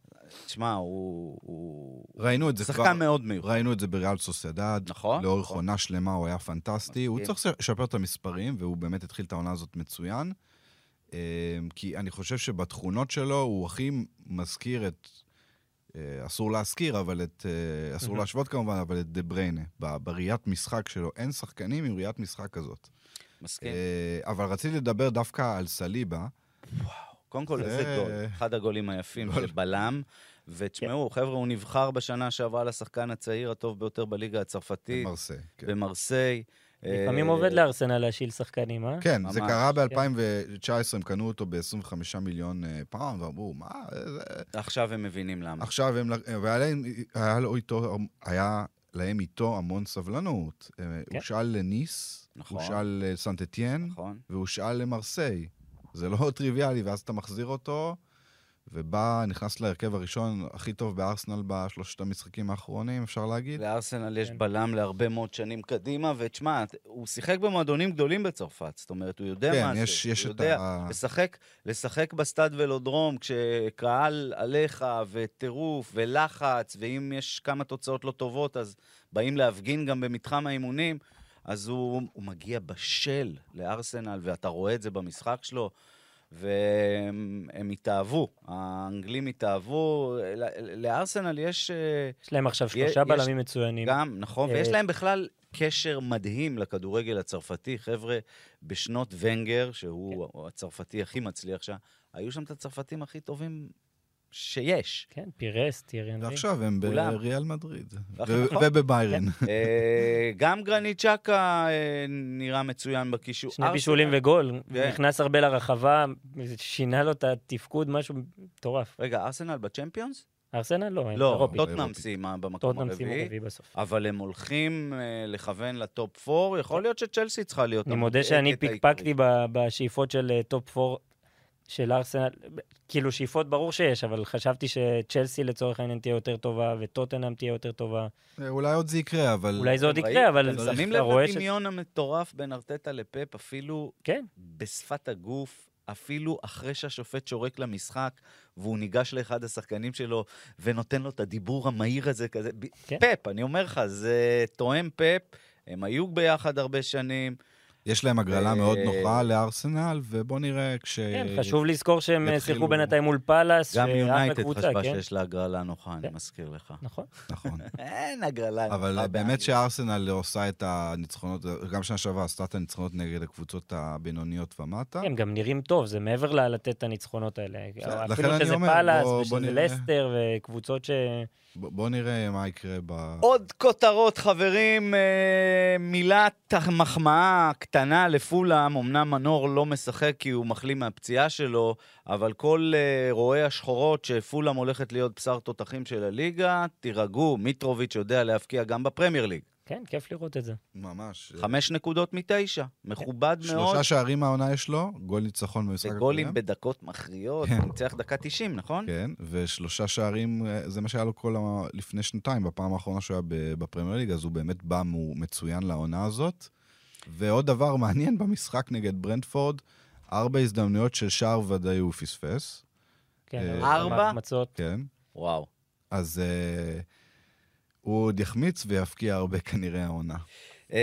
תשמע, הוא... הוא... ראינו את זה כבר. שחקן מאוד מיוחד. ראינו את זה בריאל סוסיידד. נכון, לאורך נכון. עונה שלמה הוא היה פנטסטי. הוא. צריך לשפר את המספרים, והוא באמת התחיל את העונה הזאת מצוין. אה, כי אני חושב שבתכונות שלו הוא הכי מזכיר את... אה, אסור להזכיר, אבל את... אה, אסור. להשוות כמובן, אבל את דה בריינה. בראיית משחק שלו. אין שחקנים עם ראיית משחק כזאת. מסכים. אה, אבל רציתי לדבר דווקא על סליבה. קודם כל, זה- איזה גול. אחד הגולים היפים. של בלם. ותשמעו, חבר'ה, הוא נבחר בשנה שעברה לשחקן הצעיר הטוב ביותר בליגה הצרפתית, במרסה. כן. לפעמים אה, עובד לארסנל להשאיל שחקנים, אה? כן, זה קרה כן. ב-2019, הם קנו אותו ב-25 מיליון אה, פאונד, ואמרו, מה, זה... עכשיו הם מבינים למה. עכשיו הם, והיה לו איתו, היה להם איתו המון סבלנות. אה, כן. הושאל לניס, נכון. הושאל לסנט אתיין, נכון? והושאל למרסיי. זה לא טריוויאלי, ואז אתה מחזיר אותו, ובא, נכנס להרכב הראשון הכי טוב בארסנל בשלושת המשחקים האחרונים, אפשר להגיד. לארסנל יש כן. בלם להרבה מאוד שנים קדימה, ותשמע, הוא שיחק במועדונים גדולים בצרפת, זאת אומרת, הוא יודע כן, מה יש- זה. יש הוא את יודע, ה- לשחק, לשחק בסטאד ולודרום, כשקהל עליך, וטירוף, ולחץ, ואם יש כמה תוצאות לא טובות, אז באים להפגין גם במתחם האימונים, אז הוא, הוא מגיע בשל לארסנל, ואתה רואה את זה במשחק שלו. והם הם התאהבו, האנגלים התאהבו, לארסנל יש... אה, יש להם עכשיו יש- שלושה בלמים מצוינים. גם, נכון, אה, ויש להם בכלל קשר מדהים לכדורגל הצרפתי. חבר'ה, בשנות ונגר, שהוא כן. הצרפתי הכי מצליח שם, היו שם את הצרפתים הכי טובים שיש. כן, פירס, אנרי. ועכשיו הם. בריאל מדריד. ו-. ובביירן. אה, גם גרנית צ'קה אה, נראה מצוין בקישור. שני בישולים וגול. כן. נכנס הרבה לרחבה, שינה לו את התפקוד, משהו מטורף. רגע, ארסנל בצ'מפיונס? ארסנל לא, הם לא, אירופית. טוטנאם אירופית. סיימה במקום טוטנאם הרביעי. אבל הם הולכים אה, לכוון ל top 4, יכול להיות שצ'לסי צריכה להיות אני מודה שאני. פיקפקתי בשאיפות של top 4 של ארסנל. כאילו שאיפות ברור שיש, אבל חשבתי שצ'לסי לצורך העניין תהיה יותר טובה, וטוטנאם תהיה יותר טובה. אה, אולי עוד זה יקרה, אבל... אולי זה עוד יקרה? אבל אתם שמים לב לדמיון המטורף בין ארטטה לפפ, אפילו כן, בשפת הגוף, אפילו אחרי שהשופט שורק למשחק, והוא ניגש לאחד השחקנים שלו ונותן לו את הדיבור המהיר הזה, כזה. כן. פפ, אני אומר לך, זה תואם פפ, הם היו ביחד הרבה שנים. יש להם הגרלה אה, מאוד נוחה לארסנל, ובוא נראה כש... כן, חשוב לזכור שהם אה, שיחקו בינתיים מול פאלאס, גם יונייטד חשבה כן? שיש לה הגרלה נוחה, אני כן. מזכיר לך. נכון. נכון. <laughs> אין הגרלה נוחה. אבל באמת. שארסנל עושה את הניצחונות, גם שנה שעברה עשתה את הניצחונות נגד הקבוצות הבינוניות ומטה. הם גם נראים טוב, זה מעבר ללתת את הניצחונות האלה. אפילו אני שזה אומר, פאלאס, ושזה נראה. לסטר, וקבוצות ש... ב- בוא נראה מה יקרה ב... עוד כותרות, חברים. אה, מילת מחמאה קטנה לפולאם. אמנם מנור לא משחק כי הוא מחלים מהפציעה שלו, אבל כל אה, רואי השחורות שפולאם הולכת להיות בשר תותחים של הליגה, תירגעו, מיטרוביץ' יודע להבקיע גם בפרמייר ליג. כן, כיף לראות את זה. ממש. חמש נקודות מתשע. מכובד מאוד. שלושה שערים מהעונה יש לו, גול ניצחון במשחק הקודם. וגולים בדקות מכריעות. כן. הוא ניצח דקה 90, נכון? כן, ושלושה שערים, אה, זה מה שהיה לו כל ה... לפני שנתיים, בפעם האחרונה שהוא היה ב- בפרמייר ליג, אז הוא באמת בא מצוין לעונה הזאת. ועוד דבר מעניין במשחק נגד ברנדפורד, ארבע הזדמנויות של שער ודאי הוא פספס, כן, אה, ארבע? החמצות. כן. וואו. אז uh, הוא עוד יחמיץ ויפקיע הרבה כנראה העונה. Uh,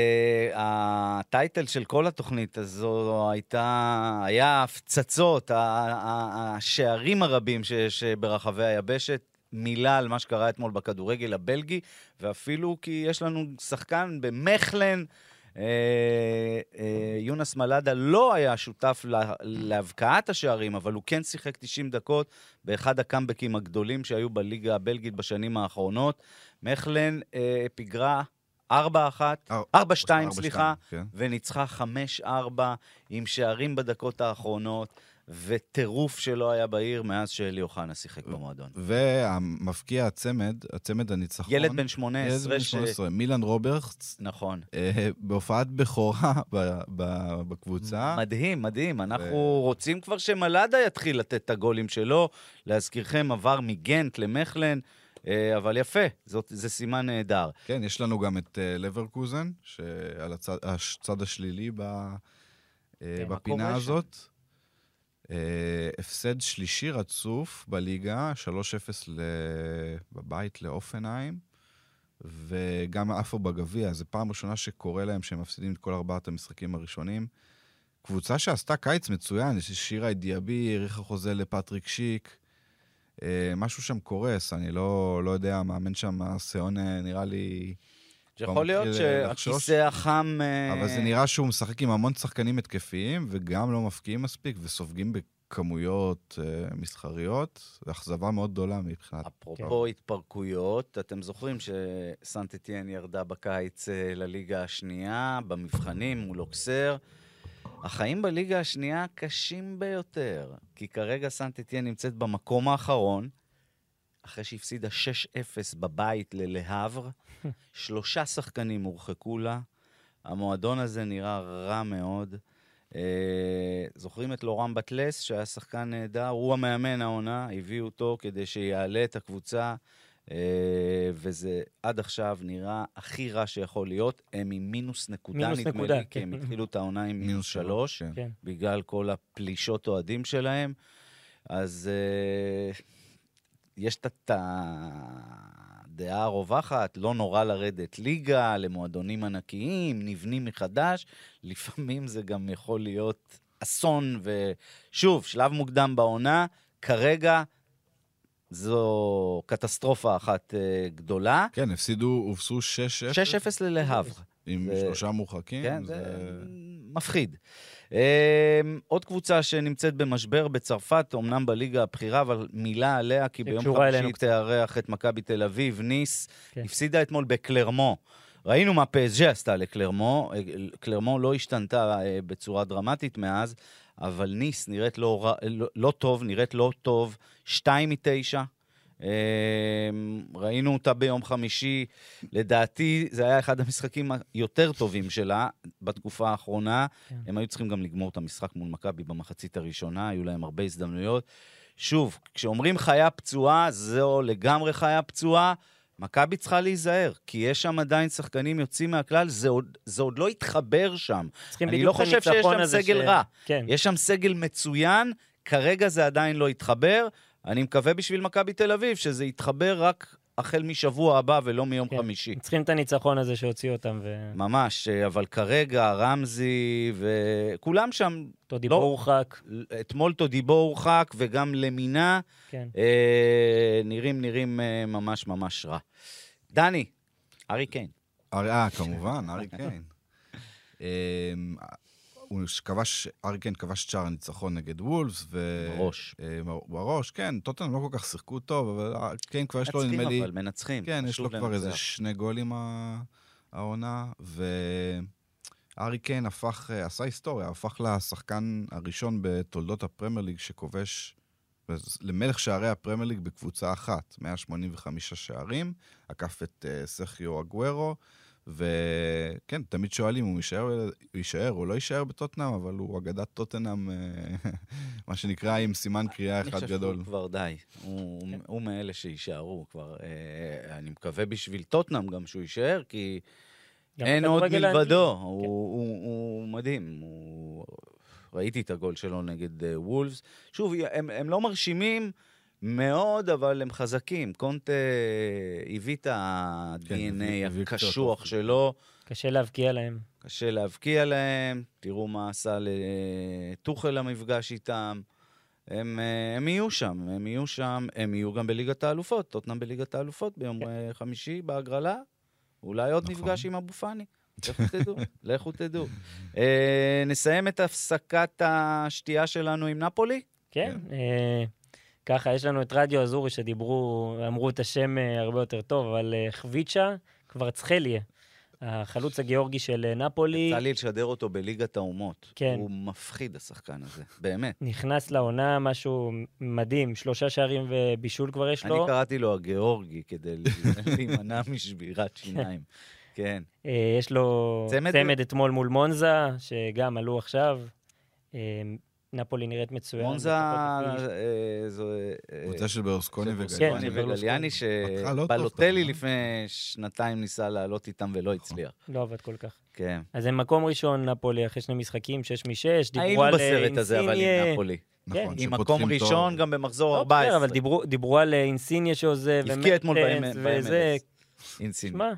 הטייטל של כל התוכנית הזו הייתה, היה הפצצות, השערים הרבים שיש ברחבי היבשת, מילה על מה שקרה אתמול בכדורגל הבלגי, ואפילו כי יש לנו שחקן במכלן, יונס מלאדה לא היה שותף לה, להבקעת השערים, אבל הוא כן שיחק 90 דקות באחד הקאמבקים הגדולים שהיו בליגה הבלגית בשנים האחרונות. מכלן uh, פיגרה 4-1, אר- 4-2, סליחה, כן. וניצחה 5-4 עם שערים בדקות האחרונות, וטירוף שלא היה בעיר מאז שאלי אוחנה שיחק במועדון. והמבקיע הצמד, הצמד הניצחון, ילד בן ילד 18 בן ש... 18, מילן רוברטס, נכון. אה, בהופעת בכורה בקבוצה. מדהים, מדהים. אנחנו רוצים כבר שמלאדה יתחיל לתת את הגולים שלו. להזכירכם, עבר מגנט למכלן, אה, אבל יפה, זאת, זה סימן נהדר. כן, יש לנו גם את אה, לברקוזן, שעל הצד, הצד השלילי ב, אה, כן, בפינה הזאת. אה, הפסד שלישי רצוף בליגה, 3-0 ל... בבית לאופנהיים, וגם עפו בגביע. זו פעם ראשונה שקורה להם שהם מפסידים את כל ארבעת המשחקים הראשונים. קבוצה שעשתה קיץ מצוין, שירה את דיאבי, האריכה חוזה לפטריק שיק. אה, משהו שם קורס, אני לא, לא יודע, המאמן שם, הסיון אה, נראה לי... יכול להיות אה. שהכיסא החם... אה, אבל זה נראה שהוא משחק עם המון שחקנים התקפיים, וגם לא מפקיעים מספיק, וסופגים בכמויות אה, מסחריות. זו אכזבה מאוד גדולה מבחינת... אפרופו התפרקויות, אתם זוכרים שסנט אתיין ירדה בקיץ אה, לליגה השנייה, במבחנים מול אוקסר. החיים בליגה השנייה קשים ביותר, כי כרגע סנט אתיין נמצאת במקום האחרון, אחרי שהפסידה 6-0 בבית ללהבר, <laughs> שלושה שחקנים הורחקו לה, המועדון הזה נראה רע מאוד. אה, זוכרים את לורם בטלס, שהיה שחקן נהדר? הוא המאמן העונה, הביאו אותו כדי שיעלה את הקבוצה, אה, וזה עד עכשיו נראה הכי רע שיכול להיות. הם עם מינוס נקודה, מינוס נדמה נקודה, לי, כי הם כן. התחילו את העונה עם מינוס שלוש. כן. כן. בגלל כל הפלישות אוהדים שלהם. אז uh, יש את הדעה הרווחת, לא נורא לרדת ליגה, למועדונים ענקיים, נבנים מחדש. לפעמים זה גם יכול להיות אסון, ושוב, שלב מוקדם בעונה, כרגע זו קטסטרופה אחת uh, גדולה. כן, הפסידו, הובסו 6-0. 6-0 ללהב. עם זה- שלושה מורחקים. כן, זה... זה מפחיד. אמ, עוד קבוצה שנמצאת במשבר בצרפת, אמנם בליגה הבכירה, אבל מילה עליה, כי ביום חמישי. תארח את מכבי תל אביב, ניס, כן. הפסידה אתמול בקלרמו. ראינו מה פסג'ה עשתה לקלרמו, אה, קלרמו לא השתנתה אה, בצורה דרמטית מאז, אבל ניס נראית לא, לא, לא טוב, נראית לא טוב, שתיים מתשע. אמ, ראינו אותה ביום חמישי, לדעתי זה היה אחד המשחקים היותר טובים שלה בתקופה האחרונה. כן. הם היו צריכים גם לגמור את המשחק מול מכבי במחצית הראשונה, היו להם הרבה הזדמנויות. שוב, כשאומרים חיה פצועה, זו לגמרי חיה פצועה. מכבי צריכה להיזהר, כי יש שם עדיין שחקנים יוצאים מהכלל, זה עוד, זה עוד לא התחבר שם. אני לא חושב שיש שם סגל ש- רע. כן. יש שם סגל מצוין, כרגע זה עדיין לא התחבר. אני מקווה בשביל מכבי תל אביב שזה יתחבר רק החל משבוע הבא ולא מיום כן. חמישי. צריכים את הניצחון הזה שהוציא אותם, ו... ממש, אבל כרגע רמזי וכולם שם, תודיבו לא. הורחק. אתמול תודיבו הורחק וגם למינה, כן. אה, נראים, נראים אה, ממש ממש רע. דני, ארי קיין. אה, כמובן, ארי <laughs> קיין. הוא כבש, ארי קיין כבש את שער הניצחון נגד וולפס, ו... בראש. אה, בראש, כן, טוטנאם לא כל כך שיחקו טוב, אבל אה, קיין כבר יש לו, מנצחים נדמה לי... אבל, מנצחים. כן, יש לו כבר איזה. שני גולים העונה, וארי קיין הפך, אה, עשה היסטוריה, הפך לשחקן הראשון בתולדות הפרמייר ליג שכובש למלך שערי הפרמייר ליג בקבוצה אחת, 185 שערים, עקף את אה, סחיו אגוורו, וכן, תמיד שואלים אם הוא יישאר, הוא יישאר או לא יישאר בטוטנאם, אבל הוא אגדת טוטנאם, אה, <laughs> מה שנקרא, עם סימן קריאה אני אחד חושב גדול. שהוא כבר די. הוא, הוא מאלה שיישארו כבר. אה, אני מקווה בשביל טוטנאם גם שהוא יישאר, כי אין עוד. מלבדו. הוא, הוא, הוא מדהים. הוא... ראיתי את הגול שלו נגד אה, וולפס. שוב, הם, הם לא מרשימים מאוד, אבל הם חזקים. קונטה הביא את ה-DNA כן, קצת הקשוח. שלו. קשה להבקיע להם. קשה להבקיע להם, תראו מה עשה לטוחל המפגש איתם. הם, אה, הם יהיו שם, הם יהיו שם, הם יהיו גם בליגת האלופות, טוטנאם בליגת האלופות ביום אה, חמישי בהגרלה. אולי עוד נכון. מפגש עם אבו פאני. <laughs> לכו תדעו, לכו תדעו. אה, נסיים את הפסקת השתייה שלנו עם נפולי? כן. אה, ככה, יש לנו את רדיו אזורי שדיברו, אמרו את השם אה, הרבה יותר טוב, אבל אה, חביצ'ה קוורצחליה, החלוץ הגיאורגי של אה, נפולי, יצא לי לשדר אותו בליגת האומות. כן. הוא מפחיד, השחקן הזה, באמת. נכנס לעונה, משהו מדהים, שלושה שערים ובישול כבר יש אני לו. קראתי לו הגיאורגי כדי <laughs> להימנע משבירת שיניים. כן. יש לו צמד- צמד אתמול מול מונזה, שגם עלו עכשיו. נפולי נראית מצוין. מונזה, אה, זו... אה, קבוצה של ברלוסקוני של וגליאני. כן, לא שבלוטלי? לפני שנתיים ניסה לעלות איתם ולא הצליח. לא עבד כל כך. כן. אז הם מקום ראשון, נפולי, אחרי שני משחקים, שש משש, דיברו היינו על אה, בסרט הזה, אבל אינסיניה. עם נפולי. נכון, עם מקום. ראשון, גם במחזור לא, 14. בסדר, אבל דיברו- על אינסיניה שעוזב, הבקיע אתמול. וזה, אינסין. שמע,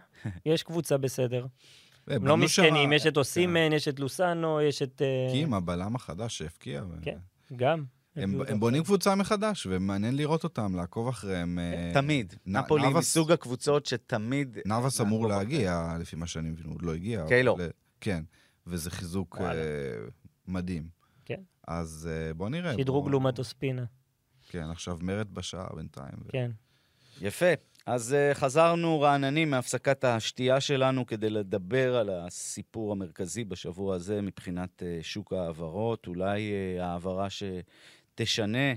יש קבוצה בסדר. אה, הם לא בנו שם- מסכנים, יש את כן. אוסימן, יש את לוסאנו, יש את... אה, קים, הבלם החדש שהבקיע. ו- כן, גם. הם, בונים. קבוצה מחדש, ומעניין לראות אותם, לעקוב אחריהם. אה, תמיד. נפולי מסוג הקבוצות שתמיד... נאבס אמור להגיע, לפי מה שאני מבין, הוא עוד לא הגיע. קיילו. אה, כן, וזה חיזוק. אה, מדהים. כן. אז אה, בוא נראה. שדרוג לעומת אוספינה, כן, עכשיו מרד בשעה בינתיים. כן. יפה. אז uh, חזרנו רעננים מהפסקת השתייה שלנו כדי לדבר על הסיפור המרכזי בשבוע הזה מבחינת uh, שוק ההעברות. אולי uh, העברה שתשנה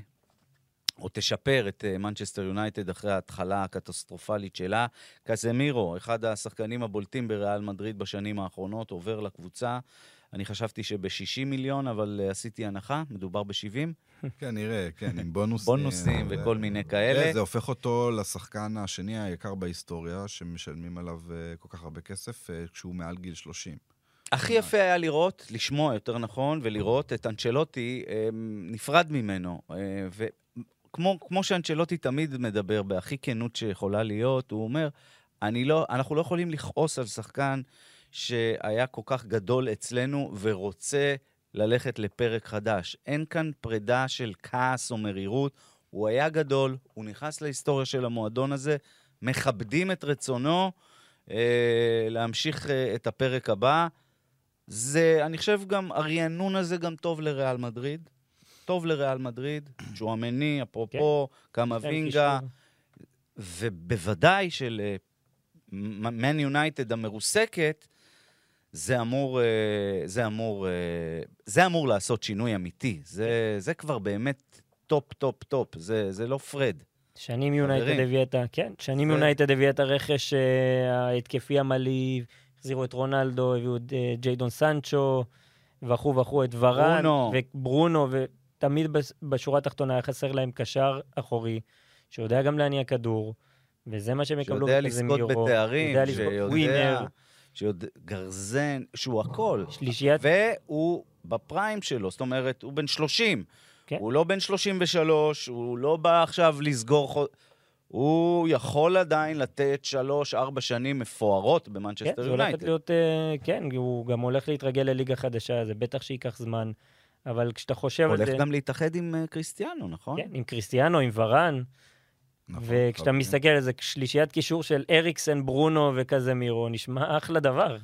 או תשפר את מנצ'סטר יונייטד אחרי ההתחלה הקטסטרופלית שלה. קזמירו, אחד השחקנים הבולטים בריאל מדריד בשנים האחרונות, עובר לקבוצה. אני חשבתי שב-60 מיליון, אבל אה, עשיתי הנחה, מדובר ב-70. כן, נראה, כן, עם בונוסים. בונוסים ו- וכל מיני כאלה. זה הופך אותו לשחקן השני היקר בהיסטוריה, שמשלמים עליו אה, כל כך הרבה כסף, אה, כשהוא מעל גיל 30. הכי יפה היה לראות, לשמוע יותר נכון, ולראות את אנצ'לוטי אה, נפרד ממנו. אה, וכמו כמו שאנצ'לוטי תמיד מדבר בהכי כנות שיכולה להיות, הוא אומר, לא, אנחנו לא יכולים לכעוס על שחקן שהיה כל כך גדול אצלנו ורוצה ללכת לפרק חדש. אין כאן פרידה של כעס או מרירות. הוא היה גדול, הוא נכנס להיסטוריה של המועדון הזה, מכבדים את רצונו אה, להמשיך אה, את הפרק הבא. זה, אני חושב גם, הרענון הזה גם טוב לריאל מדריד. טוב לריאל מדריד, צ'ואמני, אפרופו, קמאבינגה, ובוודאי של מן יונייטד המרוסקת, זה אמור, אה, זה אמור, אה, זה אמור לעשות שינוי אמיתי. זה, זה כבר באמת top, top, top. זה, זה לא פרד. שמן יונייטד הביאה את ה... כן, שמן יונייטד הביאה את הרכש אה, ההתקפי המלא, החזירו את רונלדו, הביאו את ג'יידון סנצ'ו, וכו' וכו', את ורן, ברונו. וברונו, ותמיד בשורה התחתונה היה חסר להם קשר אחורי, שיודע גם להניע כדור, וזה מה שהם יקבלו שיודע לזכות בתארים, שיודע, ווינר, שיודע, גרזן, שהוא הכל. שלישיית... והוא בפריים שלו, זאת אומרת, הוא בן 30. כן. הוא לא בן 33, הוא לא בא עכשיו לסגור חוד... הוא יכול עדיין לתת שלוש-ארבע שנים מפוארות כן, במנצ'סטר זה הולכת יונייטד. להיות, אה, כן, הוא גם הולך להתרגל לליגה חדשה, זה בטח שייקח זמן, אבל כשאתה חושב על הולך זה... גם להתאחד עם אה, קריסטיאנו, נכון? כן, עם קריסטיאנו, עם ורן, נכון, וכשאתה נכון. מסתכל על זה, שלישיית קישור של אריקסן, ברונו וקזמירו, נשמע אחלה דבר.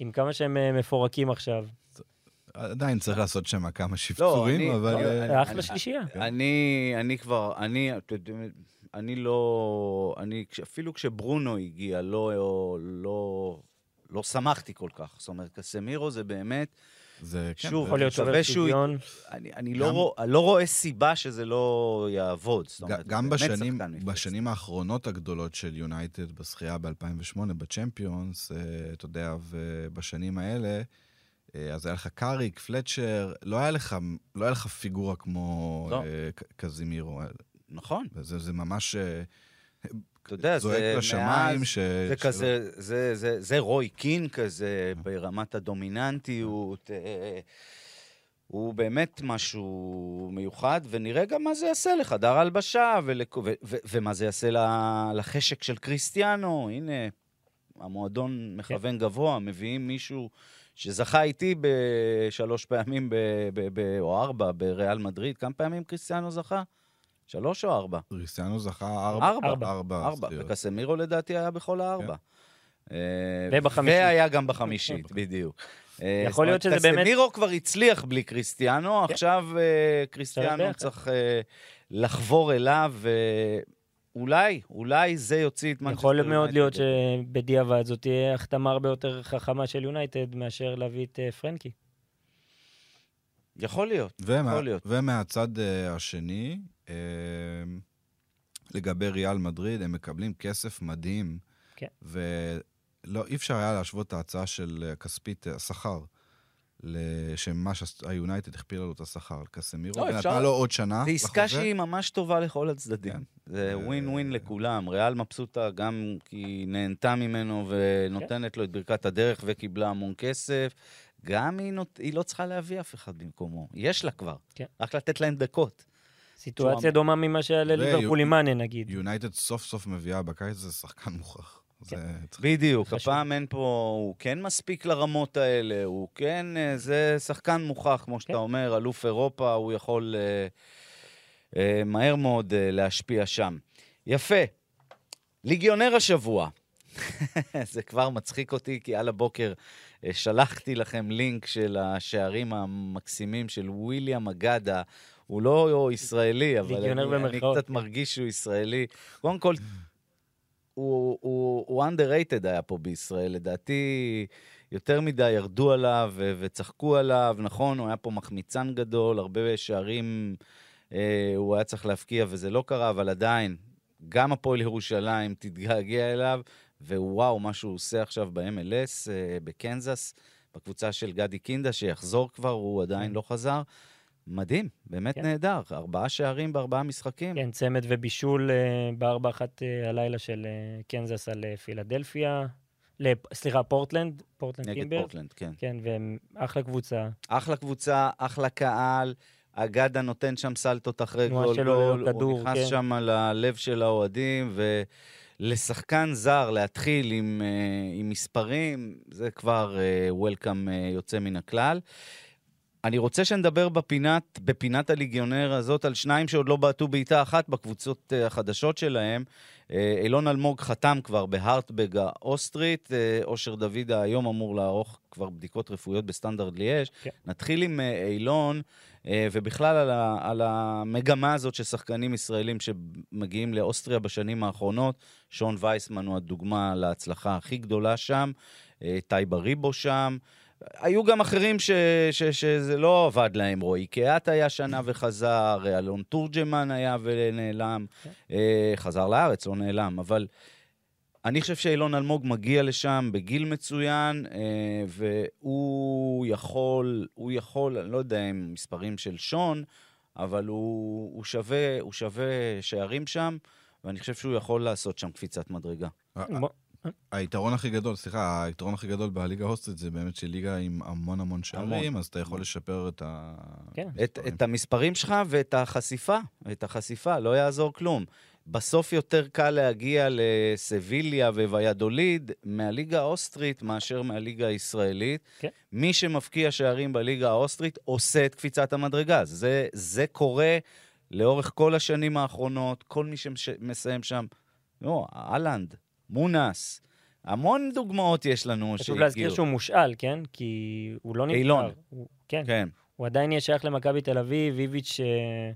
עם כמה שהם אה, מפורקים עכשיו. עדיין צריך לעשות שם כמה שפצורים, אני- אבל... אני- אה, אחלה אני- שלישייה. אני, אני כבר, אני, אתה יודע, אני לא, אני, אפילו כשברונו הגיע, לא, לא, לא שמחתי כל כך. זאת אומרת, קסמירו זה באמת, זה, כן, שוב, יכול להיות שובר שוויון. אני, אני לא, גם- רוא, אני לא רואה סיבה שזה לא יעבוד. זאת אומרת, גם בשנים. בשנים האחרונות הגדולות של יונייטד בזכייה ב-2008 בצ'מפיונס, אה, אתה יודע, ובשנים האלה, אה, אז היה לך קאריק, פלצ'ר, לא היה לך, לא היה לך פיגורה כמו לא. אה, קזימירו. נכון, זה, זה ממש אתה יודע, זועק זה לשמיים. מאז, ש... זה שלא- כזה, זה, זה, זה רוי קין כזה, ברמת הדומיננטיות. אה, הוא באמת משהו מיוחד, ונראה גם מה זה יעשה לחדר ההלבשה, ולק... ו- ו- ומה זה יעשה לחשק של קריסטיאנו. הנה, המועדון מכוון גבוה, מביאים מישהו שזכה איתי בשלוש פעמים, ב- ב- ב- או ארבע, בריאל מדריד. כמה פעמים קריסטיאנו זכה? שלוש או ארבע? קריסטיאנו זכה ארבע. ארבע. ארבע. ארבע, זכיות. וקסמירו לדעתי היה בכל הארבע. אה, ובחמישית. והיה גם בחמישית, <laughs> בדיוק. אה, יכול להיות שזה באמת- קסמירו כבר הצליח בלי קריסטיאנו, עכשיו אה, קריסטיאנו. צריך לחבור אליו, ואולי, אולי זה יוציא את מנצ'סטר יכול מאוד להיות יונייטד. שבדיעבד זאת תהיה החתמה הרבה יותר חכמה של יונייטד מאשר להביא את פרנקי. יכול להיות, ומה, יכול להיות. ומהצד אה, השני, אה, לגבי ריאל מדריד, הם מקבלים כסף מדהים. כן. ולא, אי אפשר היה להשוות את ההצעה של אה, כספית, השכר, שמה שהיונייטד הכפילה לו את השכר על קסמירו, לא, אפשר- ונתנה לו עוד שנה. זו עסקה לחוזה. שהיא ממש טובה לכל הצדדים. כן. זה ווין ווין לכולם. ריאל מבסוטה גם כי היא נהנתה ממנו ונותנת לו את ברכת הדרך וקיבלה המון כסף. גם היא, נות... היא לא צריכה להביא אף אחד במקומו. יש לה כבר. כן. רק לתת להם דקות. סיטואציה דומה ממה שהיה לליברפול עם מאנה, נגיד. יונייטד סוף סוף מביאה בקיץ, זה שחקן מוכח. זה צריך... בדיוק. חשוב. הפעם אין פה... הוא כן מספיק לרמות האלה, הוא כן... אה, זה שחקן מוכח, כמו שאתה כן. אומר, אלוף אירופה, הוא יכול אה, אה, מהר מאוד אה, להשפיע שם. יפה. ליגיונר השבוע. <laughs> זה כבר מצחיק אותי, כי על הבוקר שלחתי לכם לינק של השערים המקסימים של וויליאם אגדה. הוא לא ישראלי, אבל אני, אני קצת כן. מרגיש שהוא ישראלי. קודם כל, הוא, הוא, הוא underrated היה פה בישראל, לדעתי יותר מדי ירדו עליו ו- וצחקו עליו, נכון, הוא היה פה מחמיצן גדול, הרבה שערים אה, הוא היה צריך להבקיע וזה לא קרה, אבל עדיין, גם הפועל ירושלים תתגעגע אליו, ווואו, מה שהוא עושה עכשיו ב-MLS, אה, בקנזס, בקבוצה של גדי קינדה, שיחזור כבר, הוא עדיין כן. לא חזר. מדהים, באמת כן. נהדר. ארבעה שערים בארבעה משחקים. כן, צמד ובישול אה, בארבע אחת אה, הלילה של אה, קנזס על אה, פילדלפיה. לפ- סליחה, פורטלנד, פורטלנד נגד טימברס. פורטלנד, כן. כן, והם אחלה קבוצה. אחלה קבוצה, אחלה קהל. אגדה נותן שם סלטות אחרי גול, לכדור, הוא נכנס כן. שם ללב של האוהדים, ולשחקן זר להתחיל עם, אה, עם מספרים, זה כבר וולקאם יוצא מן הכלל. אני רוצה שנדבר בפינת, בפינת הליגיונר הזאת על שניים שעוד לא בעטו בעיטה אחת בקבוצות אה, החדשות שלהם. אה, אילון אלמוג חתם כבר בהארטבג האוסטרית, אה, אושר דוידה היום אמור לערוך כבר בדיקות רפואיות בסטנדרט ליאש. כן. נתחיל עם אה, אילון, ובכלל על, ה, על המגמה הזאת של שחקנים ישראלים שמגיעים לאוסטריה בשנים האחרונות. שון וייסמן הוא הדוגמה להצלחה הכי גדולה שם, טייבה ריבו שם. היו גם אחרים ש, ש, שזה לא עבד להם, רועי קיאט היה שנה וחזר, אלון תורג'מן היה ונעלם, אה, חזר לארץ, לא נעלם, אבל אני חושב שאילון אלמוג מגיע לשם בגיל מצוין, אה, והוא יכול, הוא יכול, אני לא יודע אם מספרים של שון, אבל הוא, הוא, שווה, הוא שווה שערים שם, ואני חושב שהוא יכול לעשות שם קפיצת מדרגה. היתרון הכי גדול, סליחה, היתרון הכי גדול בליגה ההוסטית זה באמת שליגה עם המון המון שערים, אז אתה יכול לשפר את ה... כן. את, את המספרים שלך ואת החשיפה, את החשיפה, לא יעזור כלום. בסוף יותר קל להגיע לסביליה וויאדוליד מהליגה האוסטרית מאשר מהליגה הישראלית. כן. מי שמבקיע שערים בליגה האוסטרית עושה את קפיצת המדרגה. זה, זה קורה לאורך כל השנים האחרונות, כל מי שמסיים שם, לא, אהלנד, מונס, המון דוגמאות יש לנו חשוב להזכיר שהגיעו. שהוא מושאל, כן? כי הוא לא נמכר. אילון. הוא- כן. כן. הוא עדיין יהיה שייך למכבי תל אביב, איביץ' אה,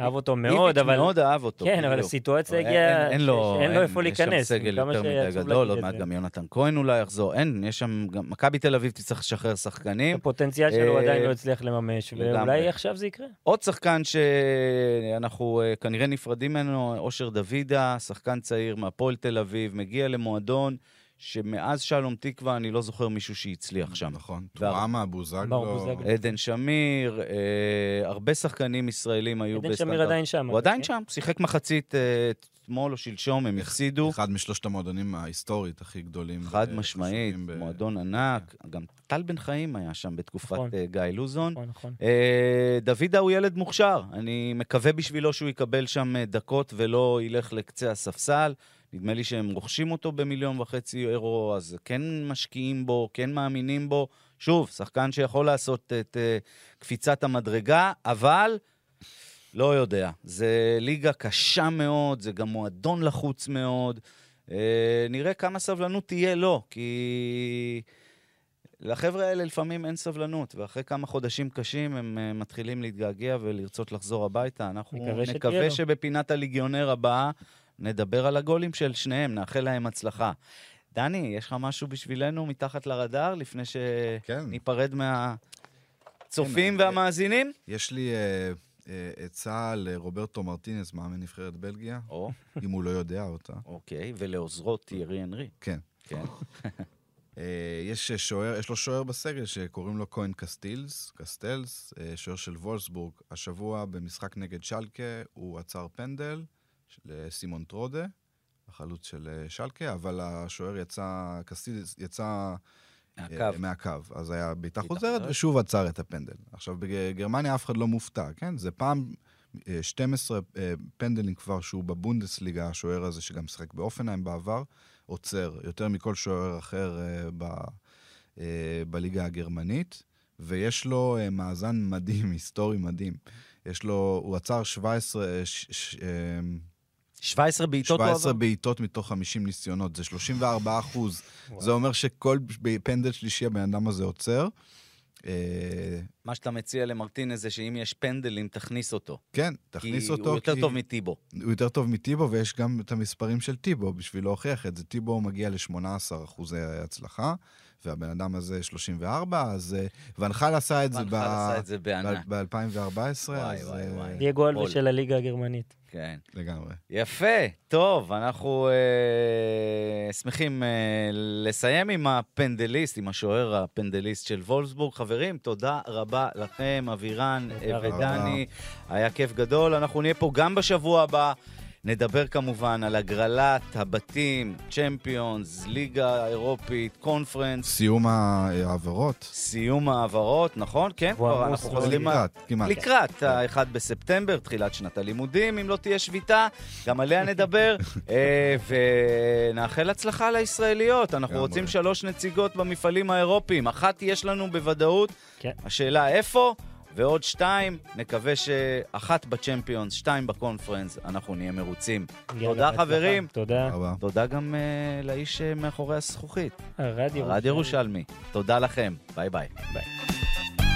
אהב אותו מאוד, אבל... מאוד אהב אותו. כן, אבל. הסיטואציה הגיעה, אין, לו, איפה יש שם להיכנס. סגל יותר מדי גדול, עוד מעט. גם יונתן כהן אולי יחזור. אין, יש שם גם, מכבי תל אביב תצטרך לשחרר שחקנים. הפוטנציאל שלו אה, עדיין לא הצליח לממש. ואולי עכשיו זה יקרה. עוד שחקן שאנחנו אה, כנראה נפרדים ממנו, אושר דוידה, שחקן צעיר מהפועל תל אביב, מגיע למועדון שמאז שלום תקווה אני לא זוכר מישהו שהצליח שם. נכון. טועמה, בוזגלו. ברור, בוזגלו. עדן שמיר, אה, הרבה שחקנים ישראלים היו עדן שמיר עדיין שם. הוא עדיין כן? שם, שיחק מחצית אה, אתמול או שלשום, הם הפסידו. אחד משלושת המועדונים ההיסטורית הכי גדולים. חד משמעית, ב- מועדון ענק. גם טל בן חיים היה שם בתקופת נכון. אה, גיא לוזון. נכון, נכון. אה, דוידה הוא ילד מוכשר, אני מקווה בשבילו שהוא יקבל שם אה, דקות ולא ילך לקצה הספסל. נדמה לי שהם רוכשים אותו במיליון וחצי אירו, אז כן משקיעים בו, כן מאמינים בו. שוב, שחקן שיכול לעשות את uh, קפיצת המדרגה, אבל לא יודע. זה ליגה קשה מאוד, זה גם מועדון לחוץ מאוד. Uh, נראה כמה סבלנות תהיה לו, כי לחבר'ה האלה לפעמים אין סבלנות, ואחרי כמה חודשים קשים הם uh, מתחילים להתגעגע ולרצות לחזור הביתה. אנחנו נקווה נקווה. שבפינת הליגיונר הבאה נדבר על הגולים של שניהם, נאחל להם הצלחה. דני, יש לך משהו בשבילנו מתחת לרדאר לפני כן. שניפרד מהצופים כן, והמאזינים? יש לי אה, אה, עצה לרוברטו מרטינס, מאמן נבחרת בלגיה, או, אם הוא לא יודע אותה. אוקיי, ולעוזרו טיירי אנרי. כן. כן. אה, יש שוער, יש לו שוער בסגל שקוראים לו כהן קסטילס, קסטלס, אה, שוער של וולסבורג. השבוע במשחק נגד שלקה הוא עצר פנדל לסימון טרודה, החלוץ של אה, שלקה, אבל השוער יצא, קסטילס יצא אה, מהקו. מהקו. אז היה בעיטה חוזרת. ושוב עצר את הפנדל. עכשיו, בגרמניה אף אחד לא מופתע, כן? זה פעם אה, 12 אה, פנדלים כבר שהוא בבונדסליגה, השוער הזה שגם שיחק באופנהיים בעבר, עוצר יותר מכל שוער אחר ב, בליגה הגרמנית, ויש לו מאזן מדהים, <laughs> היסטורי מדהים. יש לו, הוא עצר 17, אה, ש, ש, 17 בעיטות הוא 17 עבר. בעיטות מתוך 50 ניסיונות, זה 34 אחוז. זה אומר שכל פנדל שלישי הבן אדם הזה עוצר. אה, מה שאתה מציע למרטינז זה שאם יש פנדלים, תכניס אותו. כן, תכניס כי אותו. הוא יותר כי- טוב מטיבו. הוא יותר טוב מטיבו, ויש גם את המספרים של טיבו בשביל להוכיח את זה. טיבו מגיע ל-18 אחוזי הצלחה, והבן אדם הזה 34, אז... אה, ונחל עשה את זה ונחל עשה את זה בענק. ב-2014, וואי, אז... וואי, אה, וואי. דייגו. אלווה של הליגה הגרמנית. כן. לגמרי. יפה, טוב, אנחנו אה, שמחים אה, לסיים עם הפנדליסט, עם השוער הפנדליסט של וולפסבורג. חברים, תודה רבה לכם, אבירן. ודני. היה כיף גדול. אנחנו נהיה פה גם בשבוע הבא. נדבר כמובן על הגרלת הבתים, צ'מפיונס, ליגה אירופית, קונפרנס, סיום העבירות. סיום העברות, נכון? כן, כבר אנחנו חוזרים... לקראת, כמעט. לקראת ה-1 בספטמבר, תחילת שנת הלימודים, אם לא תהיה שביתה, גם עליה נדבר, <laughs> אה, ונאחל הצלחה לישראליות. אנחנו. רוצים שלוש נציגות במפעלים האירופיים. אחת יש לנו בוודאות, כן. השאלה איפה, ועוד שתיים, נקווה שאחת בצ'מפיונס, שתיים בקונפרנס, אנחנו נהיה מרוצים. תודה. חברים. תודה. תודה גם אה, לאיש אה, מאחורי הזכוכית, הרדיו רדיו ירושלמי. תודה לכם, ביי ביי. ביי.